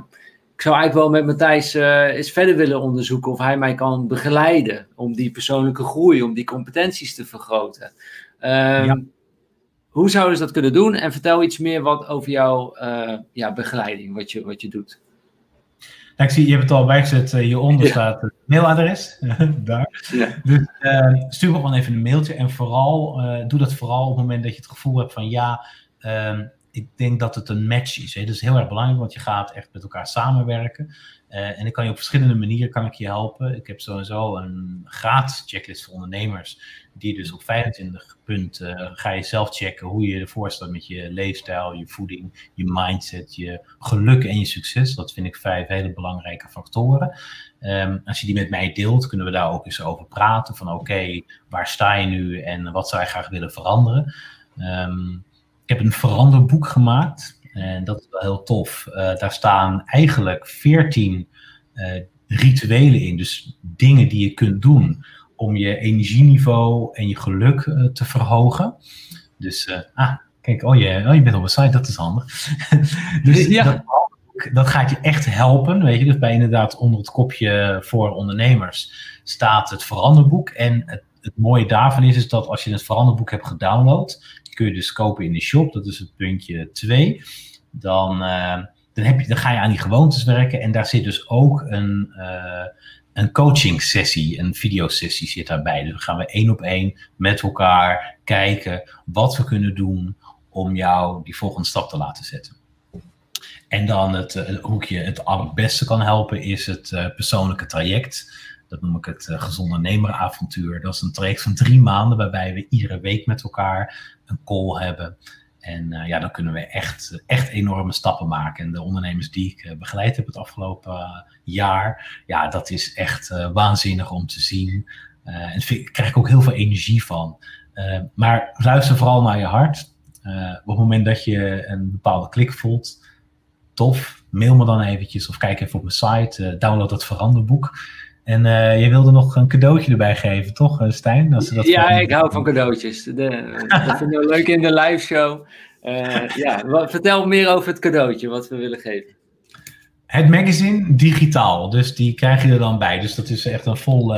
ik zou eigenlijk wel met Matthijs uh, eens verder willen onderzoeken of hij mij kan begeleiden om die persoonlijke groei, om die competenties te vergroten. Um, ja. Hoe zouden ze dat kunnen doen? En vertel iets meer wat over jouw ja, begeleiding, wat je, wat je doet. Nou, ik zie, je hebt het al bijgezet, hieronder staat het mailadres. Daar. Ja. Dus uh, stuur me gewoon even een mailtje. En vooral, uh, doe dat vooral op het moment dat je het gevoel hebt van ja, ehm, ik denk dat het een match is. Hè. Dat is heel erg belangrijk, want je gaat echt met elkaar samenwerken. Uh, en ik kan je op verschillende manieren kan ik je helpen. Ik heb sowieso een gratis checklist voor ondernemers. Die dus op 25 punten uh, ga je zelf checken hoe je ervoor staat met je leefstijl, je voeding, je mindset, je geluk en je succes. Dat vind ik vijf hele belangrijke factoren. Um, als je die met mij deelt, kunnen we daar ook eens over praten. Van oké, waar sta je nu en wat zou je graag willen veranderen? Um, ik heb een veranderboek gemaakt. En dat is wel heel tof. Uh, daar staan eigenlijk veertien uh, rituelen in. Dus dingen die je kunt doen om je energieniveau en je geluk uh, te verhogen. Dus, ah, kijk, oh je, oh je bent op een site, dat is handig. [laughs] dus ja. dat, dat gaat je echt helpen. Weet je, dus bij inderdaad onder het kopje voor ondernemers staat het veranderboek. En het, het mooie daarvan is, is dat als je het veranderboek hebt gedownload, kun je dus kopen in de shop. Dat is het puntje 2 dan, uh, dan, heb je, dan ga je aan die gewoontes werken. En daar zit dus ook een, uh, een coaching sessie, een videosessie zit daarbij. Dus dan gaan we één op één met elkaar kijken wat we kunnen doen om jou die volgende stap te laten zetten. En dan het, uh, hoe ik het allerbeste kan helpen is het persoonlijke traject. Dat noem ik het uh, gezonde nemeravontuur. Dat is een traject van drie maanden waarbij we iedere week met elkaar een call hebben. En uh, ja, dan kunnen we echt, echt enorme stappen maken. En de ondernemers die ik uh, begeleid heb het afgelopen jaar, ja, dat is echt waanzinnig om te zien. en daar krijg ik ook heel veel energie van. maar luister vooral naar je hart. op het moment dat je een bepaalde klik voelt, tof, mail me dan eventjes of kijk even op mijn site, download dat veranderboek. En uh, je wilde nog een cadeautje erbij geven, toch, eh, Stijn? Als dat ja, ik hou van cadeautjes. De, dat vind ik leuk in de live show. Uh, ja, wat, vertel meer over het cadeautje wat we willen geven. Het magazine digitaal, dus die krijg je er dan bij. Dus dat is echt een vol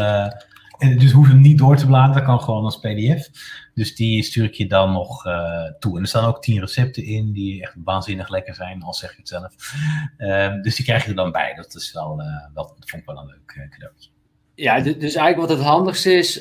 dus hoef hem niet door te bladeren, dat kan gewoon als PDF. Dus die stuur ik je dan nog uh, toe. En er staan ook tien recepten in die echt waanzinnig lekker zijn, al zeg je het zelf. Uh, dus die krijg je er dan bij. Dat is wel, wel dat vond ik wel een leuk uh, cadeautje. Ja, dus eigenlijk wat het handigste is,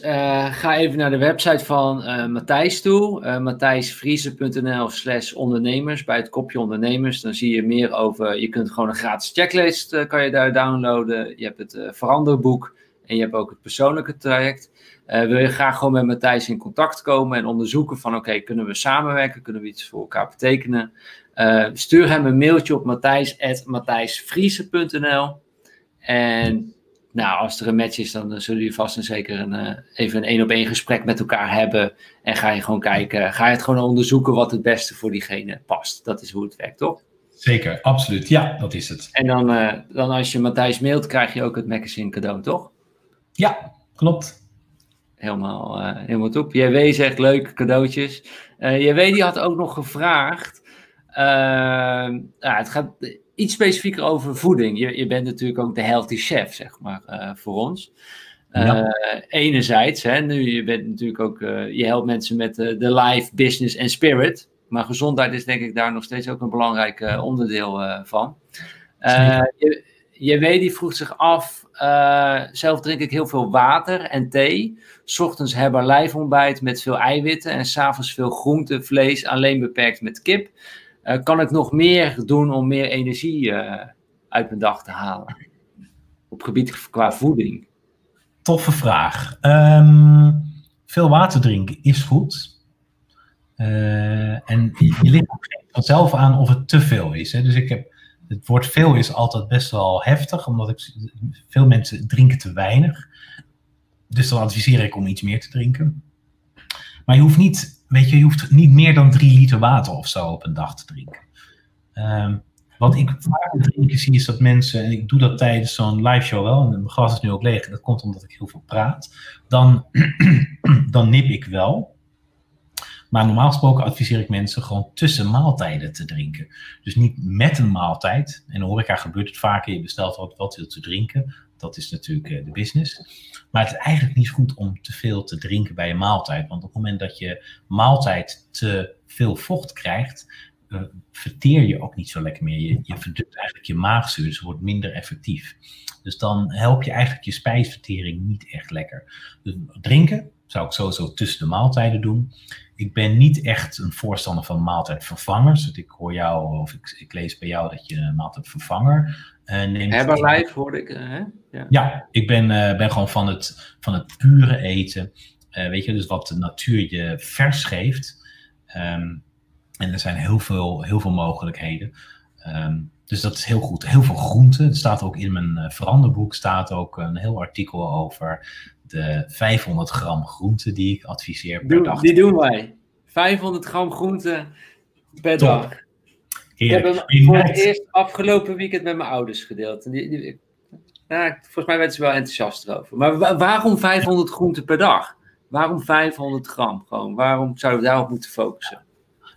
ga even naar de website van Matthijs toe. Uh, matthijsvriezen.nl slash ondernemers, bij het kopje ondernemers. Dan zie je meer over, je kunt gewoon een gratis checklist, kan je daar downloaden. Je hebt het veranderboek. En je hebt ook het persoonlijke traject. Uh, wil je graag gewoon met Matthijs in contact komen en onderzoeken van oké, kunnen we samenwerken? Kunnen we iets voor elkaar betekenen? Uh, stuur hem een mailtje op matthijs.matthijsvriezen.nl En nou, als er een match is, dan zullen jullie vast en zeker een, uh, even een één op één gesprek met elkaar hebben. En ga je gewoon kijken, ga je het gewoon onderzoeken wat het beste voor diegene past. Dat is hoe het werkt, toch? Zeker, absoluut. Ja, dat is het. En dan, dan als je Matthijs mailt, krijg je ook het magazine cadeau, toch? Ja, klopt. Helemaal, uh, helemaal top. JW zegt leuk, cadeautjes. Uh, JW die had ook nog gevraagd. Uh, ja, het gaat iets specifieker over voeding. Je, je bent natuurlijk ook de healthy chef, zeg maar, voor ons. Ja. enerzijds, hè, nu je bent natuurlijk ook, je helpt mensen met de life, business en spirit. Maar gezondheid is denk ik daar nog steeds ook een belangrijk onderdeel van. je, JW die vroeg zich af, uh, zelf drink ik heel veel water en thee. Ochtends lijfontbijt met veel eiwitten en s'avonds veel groente, vlees, alleen beperkt met kip. Uh, kan ik nog meer doen om meer energie uh, uit mijn dag te halen? op gebied qua voeding? Toffe vraag. Ehm, veel water drinken is goed. En je ligt ook vanzelf aan of het te veel is. Hè? Dus ik heb, het woord veel is altijd best wel heftig, omdat ik, veel mensen drinken te weinig. Dus dan adviseer ik om iets meer te drinken. Maar je hoeft niet, weet je, je hoeft niet meer dan drie liter water of zo op een dag te drinken. Um, wat ik vaak drinken zie is dat mensen, en ik doe dat tijdens zo'n live show wel, en mijn glas is nu ook leeg, dat komt omdat ik heel veel praat, dan, [clears throat] dan nip ik wel. Maar normaal gesproken adviseer ik mensen gewoon tussen maaltijden te drinken. Dus niet met een maaltijd. In de horeca gebeurt het vaker, je bestelt wat, wat wil te drinken. Dat is natuurlijk eh, de business. Maar het is eigenlijk niet goed om te veel te drinken bij een maaltijd. Want op het moment dat je maaltijd te veel vocht krijgt, uh, verteer je ook niet zo lekker meer. Je, je eigenlijk je maagzuur, dus wordt minder effectief. Dus dan help je eigenlijk je spijsvertering niet echt lekker. Dus drinken zou ik sowieso tussen de maaltijden doen. Ik ben niet echt een voorstander van maaltijdvervangers. Dus ik hoor jou, of ik, ik, lees bij jou dat je een maaltijdvervanger uh, neemt. Herbalife hoorde ik, hè? Ja, ja ik ben, uh, ben gewoon van het, van het pure eten. Uh, weet je, dus wat de natuur je vers geeft. Um, en er zijn heel veel, heel veel mogelijkheden. Um, dus dat is heel goed. Heel veel groenten. Er staat ook in mijn veranderboek staat ook een heel artikel over de 500 gram groenten die ik adviseer per dag. Die doen wij. 500 gram groenten per dag. Ik heb hem voor het eerst afgelopen weekend met mijn ouders gedeeld. En die, die, nou, volgens mij werden ze wel enthousiast erover. Maar waarom 500 groenten per dag? Waarom 500 gram? Gewoon, waarom zouden we daarop moeten focussen?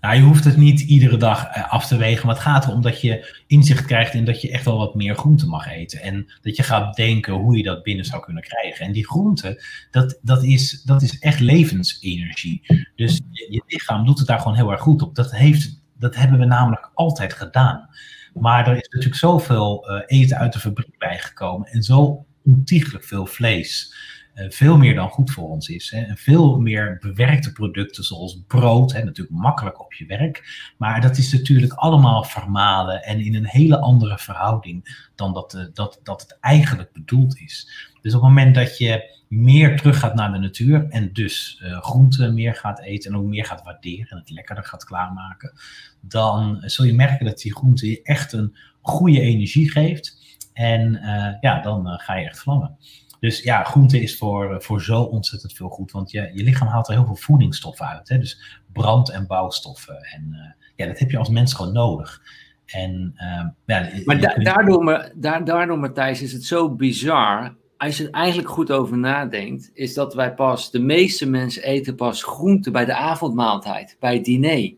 Nou, je hoeft het niet iedere dag eh, af te wegen, maar het gaat erom dat je inzicht krijgt in dat je echt wel wat meer groente mag eten. En dat je gaat denken hoe je dat binnen zou kunnen krijgen. En die groente, dat, dat, is, dat is echt levensenergie. Dus je, lichaam doet het daar gewoon heel erg goed op. Dat, heeft, dat hebben we namelijk altijd gedaan. Maar er is natuurlijk zoveel uh, eten uit de fabriek bijgekomen en zo ontiegelijk veel vlees. Eh, veel meer dan goed voor ons is. Hè. En veel meer bewerkte producten zoals brood, hè, natuurlijk makkelijk op je werk. Maar dat is natuurlijk allemaal vermalen en in een hele andere verhouding dan dat, uh, dat, dat het eigenlijk bedoeld is. Dus op het moment dat je meer teruggaat naar de natuur en dus uh, groenten meer gaat eten en ook meer gaat waarderen en het lekkerder gaat klaarmaken, dan zul je merken dat die groente je echt een goede energie geeft. En ja, dan ga je echt vlammen. Dus ja, groente is voor, eh, voor zo ontzettend veel goed. Want je, je lichaam haalt er heel veel voedingsstoffen uit. Hè? Dus brand- en bouwstoffen. En uh, ja, dat heb je als mens gewoon nodig. En, uh, ja, maar da daardoor, da daardoor, Matthijs, is het zo bizar. Als je er eigenlijk goed over nadenkt, is dat wij pas, de meeste mensen eten pas groente bij de avondmaaltijd, bij het diner.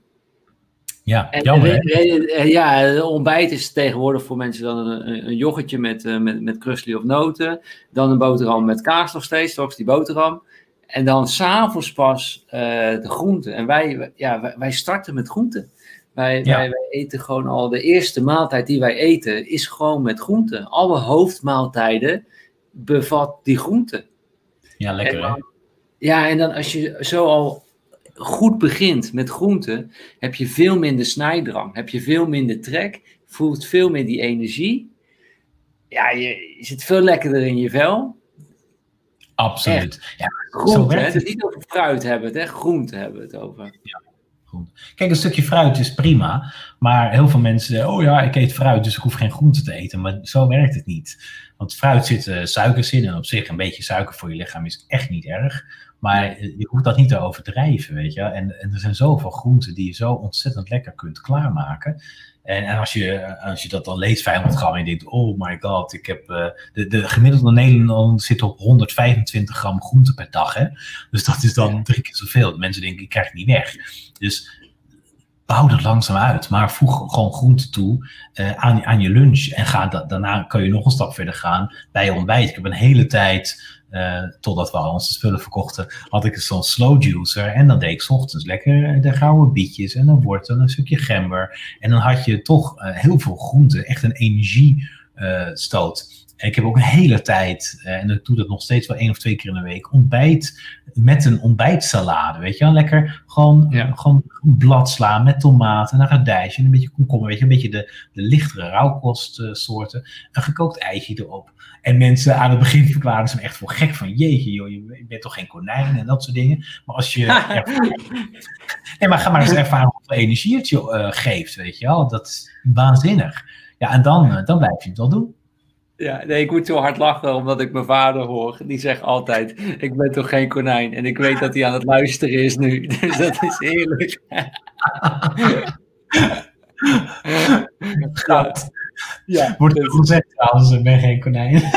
Ja, en, jammer. ja, ontbijt is tegenwoordig voor mensen dan een, een yoghurtje met, uh, met, met krusli of noten. Dan een boterham met kaas nog steeds, toch die boterham. En dan s'avonds pas uh, de groenten. En wij, ja, wij, wij, starten met groenten. Wij, wij, wij, eten gewoon al, de eerste maaltijd die wij eten is gewoon met groenten. Alle hoofdmaaltijden bevat die groenten. Ja, lekker hè? Ja, en dan als je zo al goed begint met groenten, heb je veel minder snijdrang, heb je veel minder trek, voelt veel meer die energie. Ja, je, zit veel lekkerder in je vel. Absoluut. Ja, groente, hè? Dus niet over fruit hebben het, hè? groente hebben we het over. Ja. Kijk, een stukje fruit is prima, maar heel veel mensen zeggen, oh ja, ik eet fruit, dus ik hoef geen groente te eten. Maar zo werkt het niet. Want fruit zit uh, suikers in en op zich een beetje suiker voor je lichaam is echt niet erg. Maar je hoeft dat niet te overdrijven, weet je. En, en er zijn zoveel groenten die je zo ontzettend lekker kunt klaarmaken. En, en als, je, als je dat dan leest, 500 gram, en je denkt, oh my god, ik heb, uh, de, de gemiddelde Nederlander zit op 125 gram groente per dag. Hè? Dus dat is dan drie keer zoveel. Mensen denken, ik krijg het niet weg. Dus bouw dat langzaam uit. Maar voeg gewoon groente toe uh, aan, aan je lunch. En ga daarna kan je nog een stap verder gaan bij je ontbijt. Ik heb een hele tijd uh, totdat we al onze spullen verkochten, had ik zo'n slow juicer. En dan deed ik s ochtends lekker de gouden bietjes en dan wortel een stukje gember. En dan had je toch uh, heel veel groente, echt een energiestoot. En ik heb ook een hele tijd, uh, en ik doe dat nog steeds wel één of twee keer in de week, ontbijt met een ontbijtsalade. Weet je wel, lekker gewoon, ja. gewoon bladsla met tomaten, een radijsje, en een beetje komkommer, weet je, een beetje de, de lichtere rauwkostsoorten. Een gekookt eitje erop. En mensen aan het begin verklaren ze me echt voor gek van, jeetje joh, je bent toch geen konijn en dat soort dingen. Maar als je... [laughs] nee, maar ga maar eens ervaren hoeveel energie het je uh, geeft, weet je wel. Dat is waanzinnig. Ja, en dan, uh, dan blijf je het wel doen. Ja, nee, ik moet zo hard lachen omdat ik mijn vader hoor. Die zegt altijd: Ik ben toch geen konijn? En ik weet dat hij aan het luisteren is nu. [laughs] Dus dat is heerlijk. [laughs] Schat. Ja, Wordt er gezegd trouwens: Ik ben geen konijn. [laughs]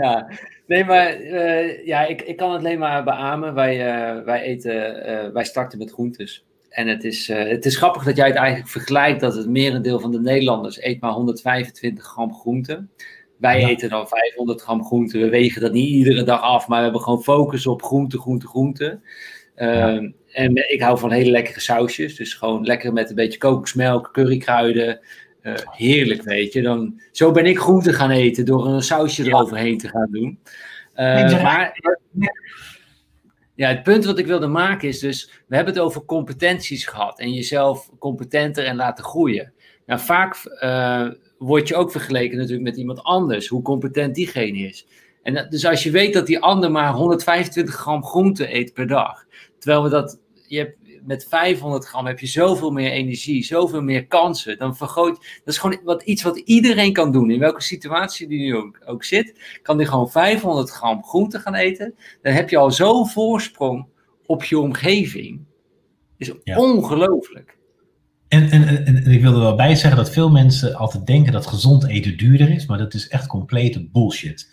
ja, nee, maar uh, ja, ik, ik kan het alleen maar beamen. Wij, uh, wij eten, uh, wij starten met groentes. En het is, uh, het is grappig dat jij het eigenlijk vergelijkt dat het merendeel van de Nederlanders eet maar 125 gram groente. Wij ja. eten dan 500 gram groente. We wegen dat niet iedere dag af, maar we hebben gewoon focus op groente, groente, groente. Uh, ja. En ik hou van hele lekkere sausjes. Dus gewoon lekker met een beetje kokosmelk, currykruiden. Uh, heerlijk, weet je. Dan, zo ben ik groente gaan eten door een sausje eroverheen te gaan doen. Uh, maar ja, het punt wat ik wilde maken is dus, we hebben het over competenties gehad en jezelf competenter en laten groeien. Nou, vaak uh, word je ook vergeleken natuurlijk met iemand anders, hoe competent diegene is. En dus als je weet dat die ander maar 125 gram groente eet per dag, terwijl we dat, je hebt met 500 gram heb je zoveel meer energie, zoveel meer kansen. Dan vergroot, dat is gewoon wat, iets wat iedereen kan doen. In welke situatie die nu ook, ook zit, kan die gewoon 500 gram groente gaan eten. Dan heb je al zo'n voorsprong op je omgeving. Is ja. ongelooflijk. En, en, en, en, ik wil er wel bij zeggen dat veel mensen altijd denken dat gezond eten duurder is, maar dat is echt complete bullshit.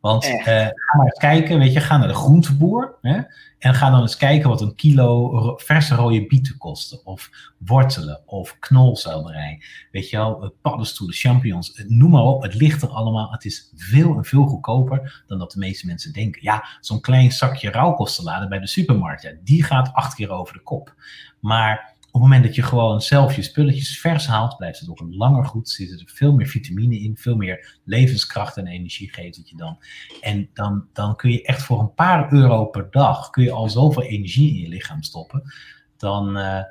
Want uh, ga maar eens kijken, weet je, ga naar de groenteboer. Hè? En ga dan eens kijken wat een kilo verse rode bieten kosten. Of wortelen, of knolselderij. Weet je wel, paddenstoelen, champignons, noem maar op. Het ligt er allemaal. Het is veel en veel goedkoper dan dat de meeste mensen denken. Ja, zo'n klein zakje rauwkostsalade bij de supermarkt, ja, die gaat acht keer over de kop. Maar op het moment dat je gewoon zelf je spulletjes vers haalt, blijft het ook langer goed. Zitten er veel meer vitamine in, veel meer levenskracht en energie geeft het je dan. En dan, dan kun je echt voor een paar euro per dag, kun je al zoveel energie in je lichaam stoppen. Dan, uh,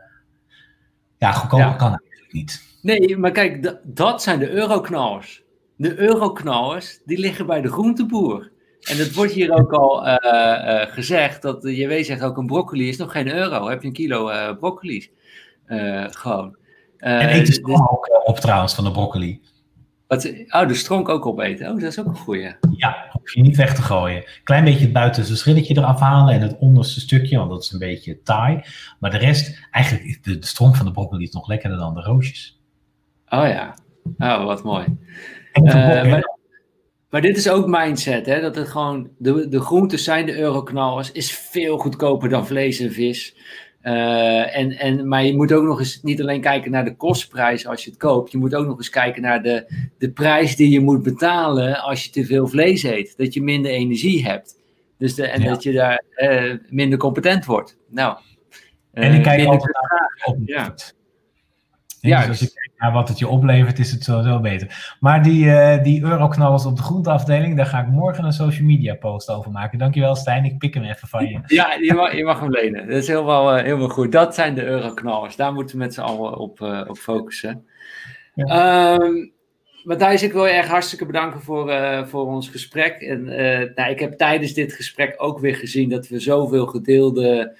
ja, goedkoper ja. kan eigenlijk niet. Nee, maar kijk, dat zijn de euroknallers. De euroknallers, die liggen bij de groenteboer. En het wordt hier ook al uh, uh, gezegd, dat de JW zegt ook een broccoli is nog geen euro. Heb je een kilo broccoli? Gewoon. en eet de stronk ook op trouwens van de broccoli. Wat, oh, de stronk ook opeten. Oh, dat is ook een goeie. Ja, hoef je niet weg te gooien. Klein beetje het buitenste schilletje eraf halen en het onderste stukje, want dat is een beetje taai. Maar de rest, eigenlijk, de, de stronk van de broccoli is nog lekkerder dan de roosjes. Oh ja, oh, wat mooi. Maar, maar, dit is ook mindset, hè? dat het gewoon, de, de groentes zijn de euroknallers, is veel goedkoper dan vlees en vis. Uh, en, en, maar je moet ook nog eens niet alleen kijken naar de kostprijs als je het koopt. Je moet ook nog eens kijken naar de, de prijs die je moet betalen als je te veel vlees eet. Dat je minder energie hebt. Dus de, en ja. dat je daar uh, minder competent wordt. Nou, en ik kijk altijd naar ja. Ja, dus als je naar wat het je oplevert, is het sowieso beter. Maar die, uh, die euroknallers op de groenteafdeling, daar ga ik morgen een social media post over maken. Dankjewel Stijn, ik pik hem even van je. Ja, je mag, je mag hem lenen. Dat is helemaal, uh, helemaal goed. Dat zijn de euroknallers. Daar moeten we met z'n allen op, uh, op focussen. Ja. Um, Matthijs, ik wil je echt hartstikke bedanken voor, voor ons gesprek. En nou, ik heb tijdens dit gesprek ook weer gezien dat we zoveel gedeelde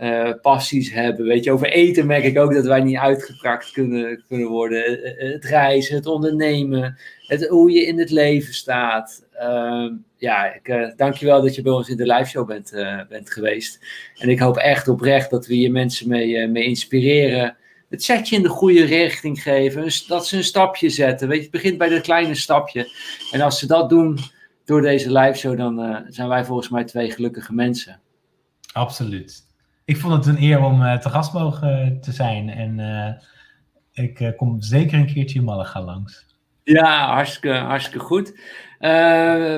uh, passies hebben. Weet je, over eten merk ik ook dat wij niet uitgeprakt kunnen, kunnen worden. Het reizen, het ondernemen, het, hoe je in het leven staat. Uh, ja, ik uh, dank je wel dat je bij ons in de live show bent, bent geweest. En ik hoop echt oprecht dat we hier mensen mee, mee inspireren. Het setje in de goede richting geven. Dat ze een stapje zetten. Weet je, het begint bij dat kleine stapje. En als ze dat doen door deze live show, dan zijn wij volgens mij twee gelukkige mensen. Absoluut ik vond het een eer om uh, te gast mogen te zijn. En uh, ik uh, kom zeker een keertje in Malaga langs. Ja, hartstikke, hartstikke goed.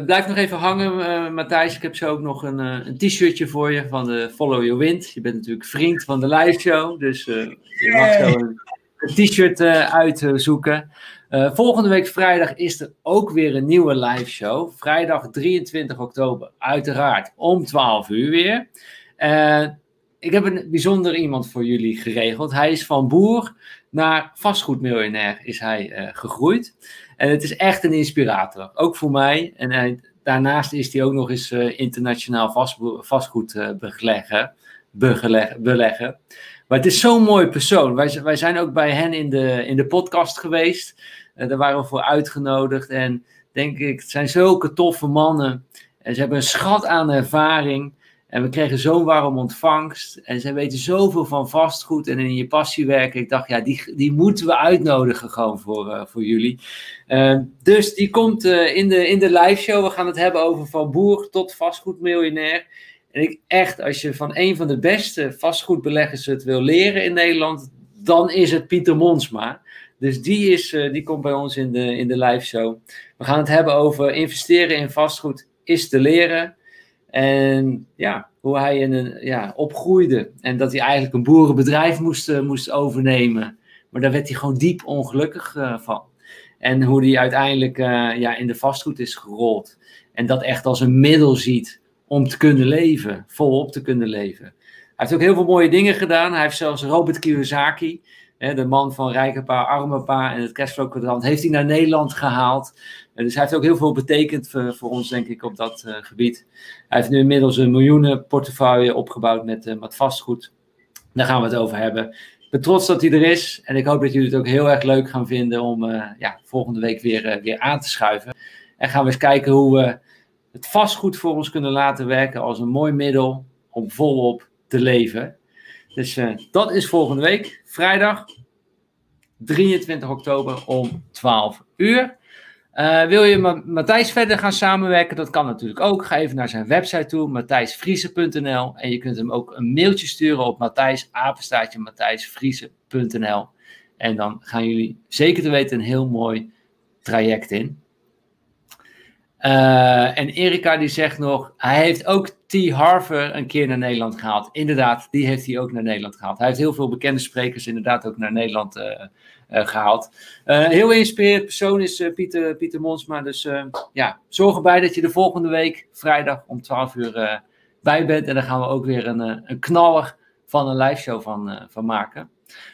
blijf nog even hangen, Matthijs. Ik heb zo ook nog een, een t-shirtje voor je van de Follow Your Wind. Je bent natuurlijk vriend van de live show. Dus je mag zo een, een t-shirt uitzoeken. Uh, volgende week vrijdag is er ook weer een nieuwe live show. Vrijdag 23 oktober, uiteraard om 12 uur weer. Uh, ik heb een bijzonder iemand voor jullie geregeld. Hij is van boer naar vastgoedmiljonair is hij uh, gegroeid. En het is echt een inspirator, ook voor mij. En daarnaast is hij ook nog eens internationaal vast, vastgoed belegger, beleggen. Maar het is zo'n mooi persoon. Wij, wij zijn ook bij hen in de, in de podcast geweest. Uh, daar waren we voor uitgenodigd. En denk ik, het zijn zulke toffe mannen. En ze hebben een schat aan ervaring. En we kregen zo'n warm ontvangst. En ze weten zoveel van vastgoed en in je passie werken. Ik dacht, ja, die, die moeten we uitnodigen gewoon voor, uh, voor jullie. Uh, dus die komt uh, in, de, in de live show. We gaan het hebben over van boer tot vastgoedmiljonair. En ik echt, als je van een van de beste vastgoedbeleggers het wil leren in Nederland, dan is het Pieter Monsma. Dus die, is, uh, die komt bij ons in de, in de live show. We gaan het hebben over investeren in vastgoed is te leren. En ja, hoe hij in een, ja, opgroeide. En dat hij eigenlijk een boerenbedrijf moest, uh, moest overnemen. Maar daar werd hij gewoon diep ongelukkig uh, van. En hoe hij uiteindelijk ja, in de vastgoed is gerold. En dat echt als een middel ziet om te kunnen leven, volop te kunnen leven. Hij heeft ook heel veel mooie dingen gedaan. Hij heeft zelfs Robert Kiyosaki, de man van Rijke Pa, Arme Pa en het Cashflow Kwadrant, heeft hij naar Nederland gehaald. dus hij heeft ook heel veel betekend voor, voor ons, denk ik, op dat uh, gebied. Hij heeft nu inmiddels een miljoenen portefeuille opgebouwd met, uh, met vastgoed. Daar gaan we het over hebben. Ik ben trots dat hij er is. En ik hoop dat jullie het ook heel erg leuk gaan vinden om uh, ja, volgende week weer, weer aan te schuiven. En gaan we eens kijken hoe we het vastgoed voor ons kunnen laten werken als een mooi middel om volop te leven. Dus uh, dat is volgende week, vrijdag 23 oktober om 12 uur. Uh, wil je met Matthijs verder gaan samenwerken? Dat kan natuurlijk ook. Ga even naar zijn website toe, matthijsvriezen.nl. En je kunt hem ook een mailtje sturen op matthijsapenstaatje. En dan gaan jullie zeker te weten een heel mooi traject in. Uh, en Erika die zegt nog, hij heeft ook T. Harver een keer naar Nederland gehaald. Inderdaad, die heeft hij ook naar Nederland gehaald. Hij heeft heel veel bekende sprekers inderdaad ook naar Nederland uh, uh, gehaald. heel inspirerend persoon is Pieter, Pieter Monsma. Dus ja, zorg erbij dat je de volgende week, vrijdag om 12 uur bij bent. En dan gaan we ook weer een, een knaller van een live show van, van maken.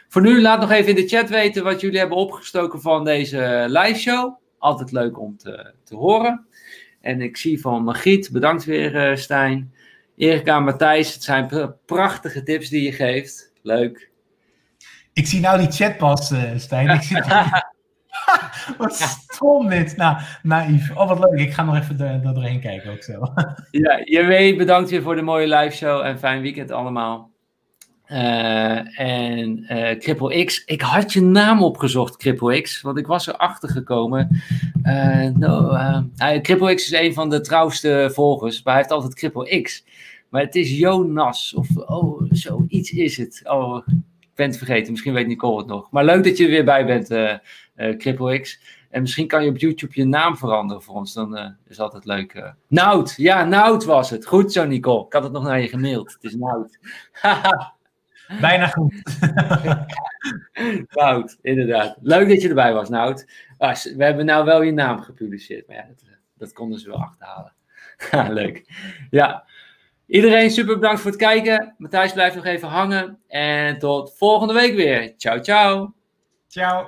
Voor nu, laat nog even in de chat weten wat jullie hebben opgestoken van deze live show. Altijd leuk om te, te horen. En ik zie van Margriet, bedankt weer uh, Stijn. Erika en Matthijs, het zijn prachtige tips die je geeft. Leuk. Ik zie nou die chat pas, uh, Stijn. Ik zie [laughs] wat stom dit. Nou, naïef. Oh, wat leuk. Ik ga nog even er, doorheen kijken ook zo. ja, je weet, bedankt weer voor de mooie live show en fijn weekend allemaal. Uh, en uh, X, ik had je naam opgezocht, Cripple X, want ik was erachter gekomen. Uh, no, Cripple X is een van de trouwste volgers, maar hij heeft altijd Cripple X. Maar het is Jonas, of oh, zoiets is het. Oh, ik ben het vergeten, misschien weet Nicole het nog. Maar leuk dat je er weer bij bent, Cripple X. En misschien kan je op YouTube je naam veranderen voor ons, dan is het altijd leuk. Uh. Nout, ja, Nout was het. Goed zo, Nicole. Ik had het nog naar je gemaild. Het is Nout. [laughs] Bijna goed. [laughs] Nout, inderdaad. Leuk dat je erbij was, Nout. Ah, we hebben nou wel je naam gepubliceerd, maar ja, dat, dat konden ze wel achterhalen. [laughs] Leuk. Ja. Iedereen super bedankt voor het kijken. Matthijs blijft nog even hangen. En tot volgende week weer. Ciao, ciao. Ciao.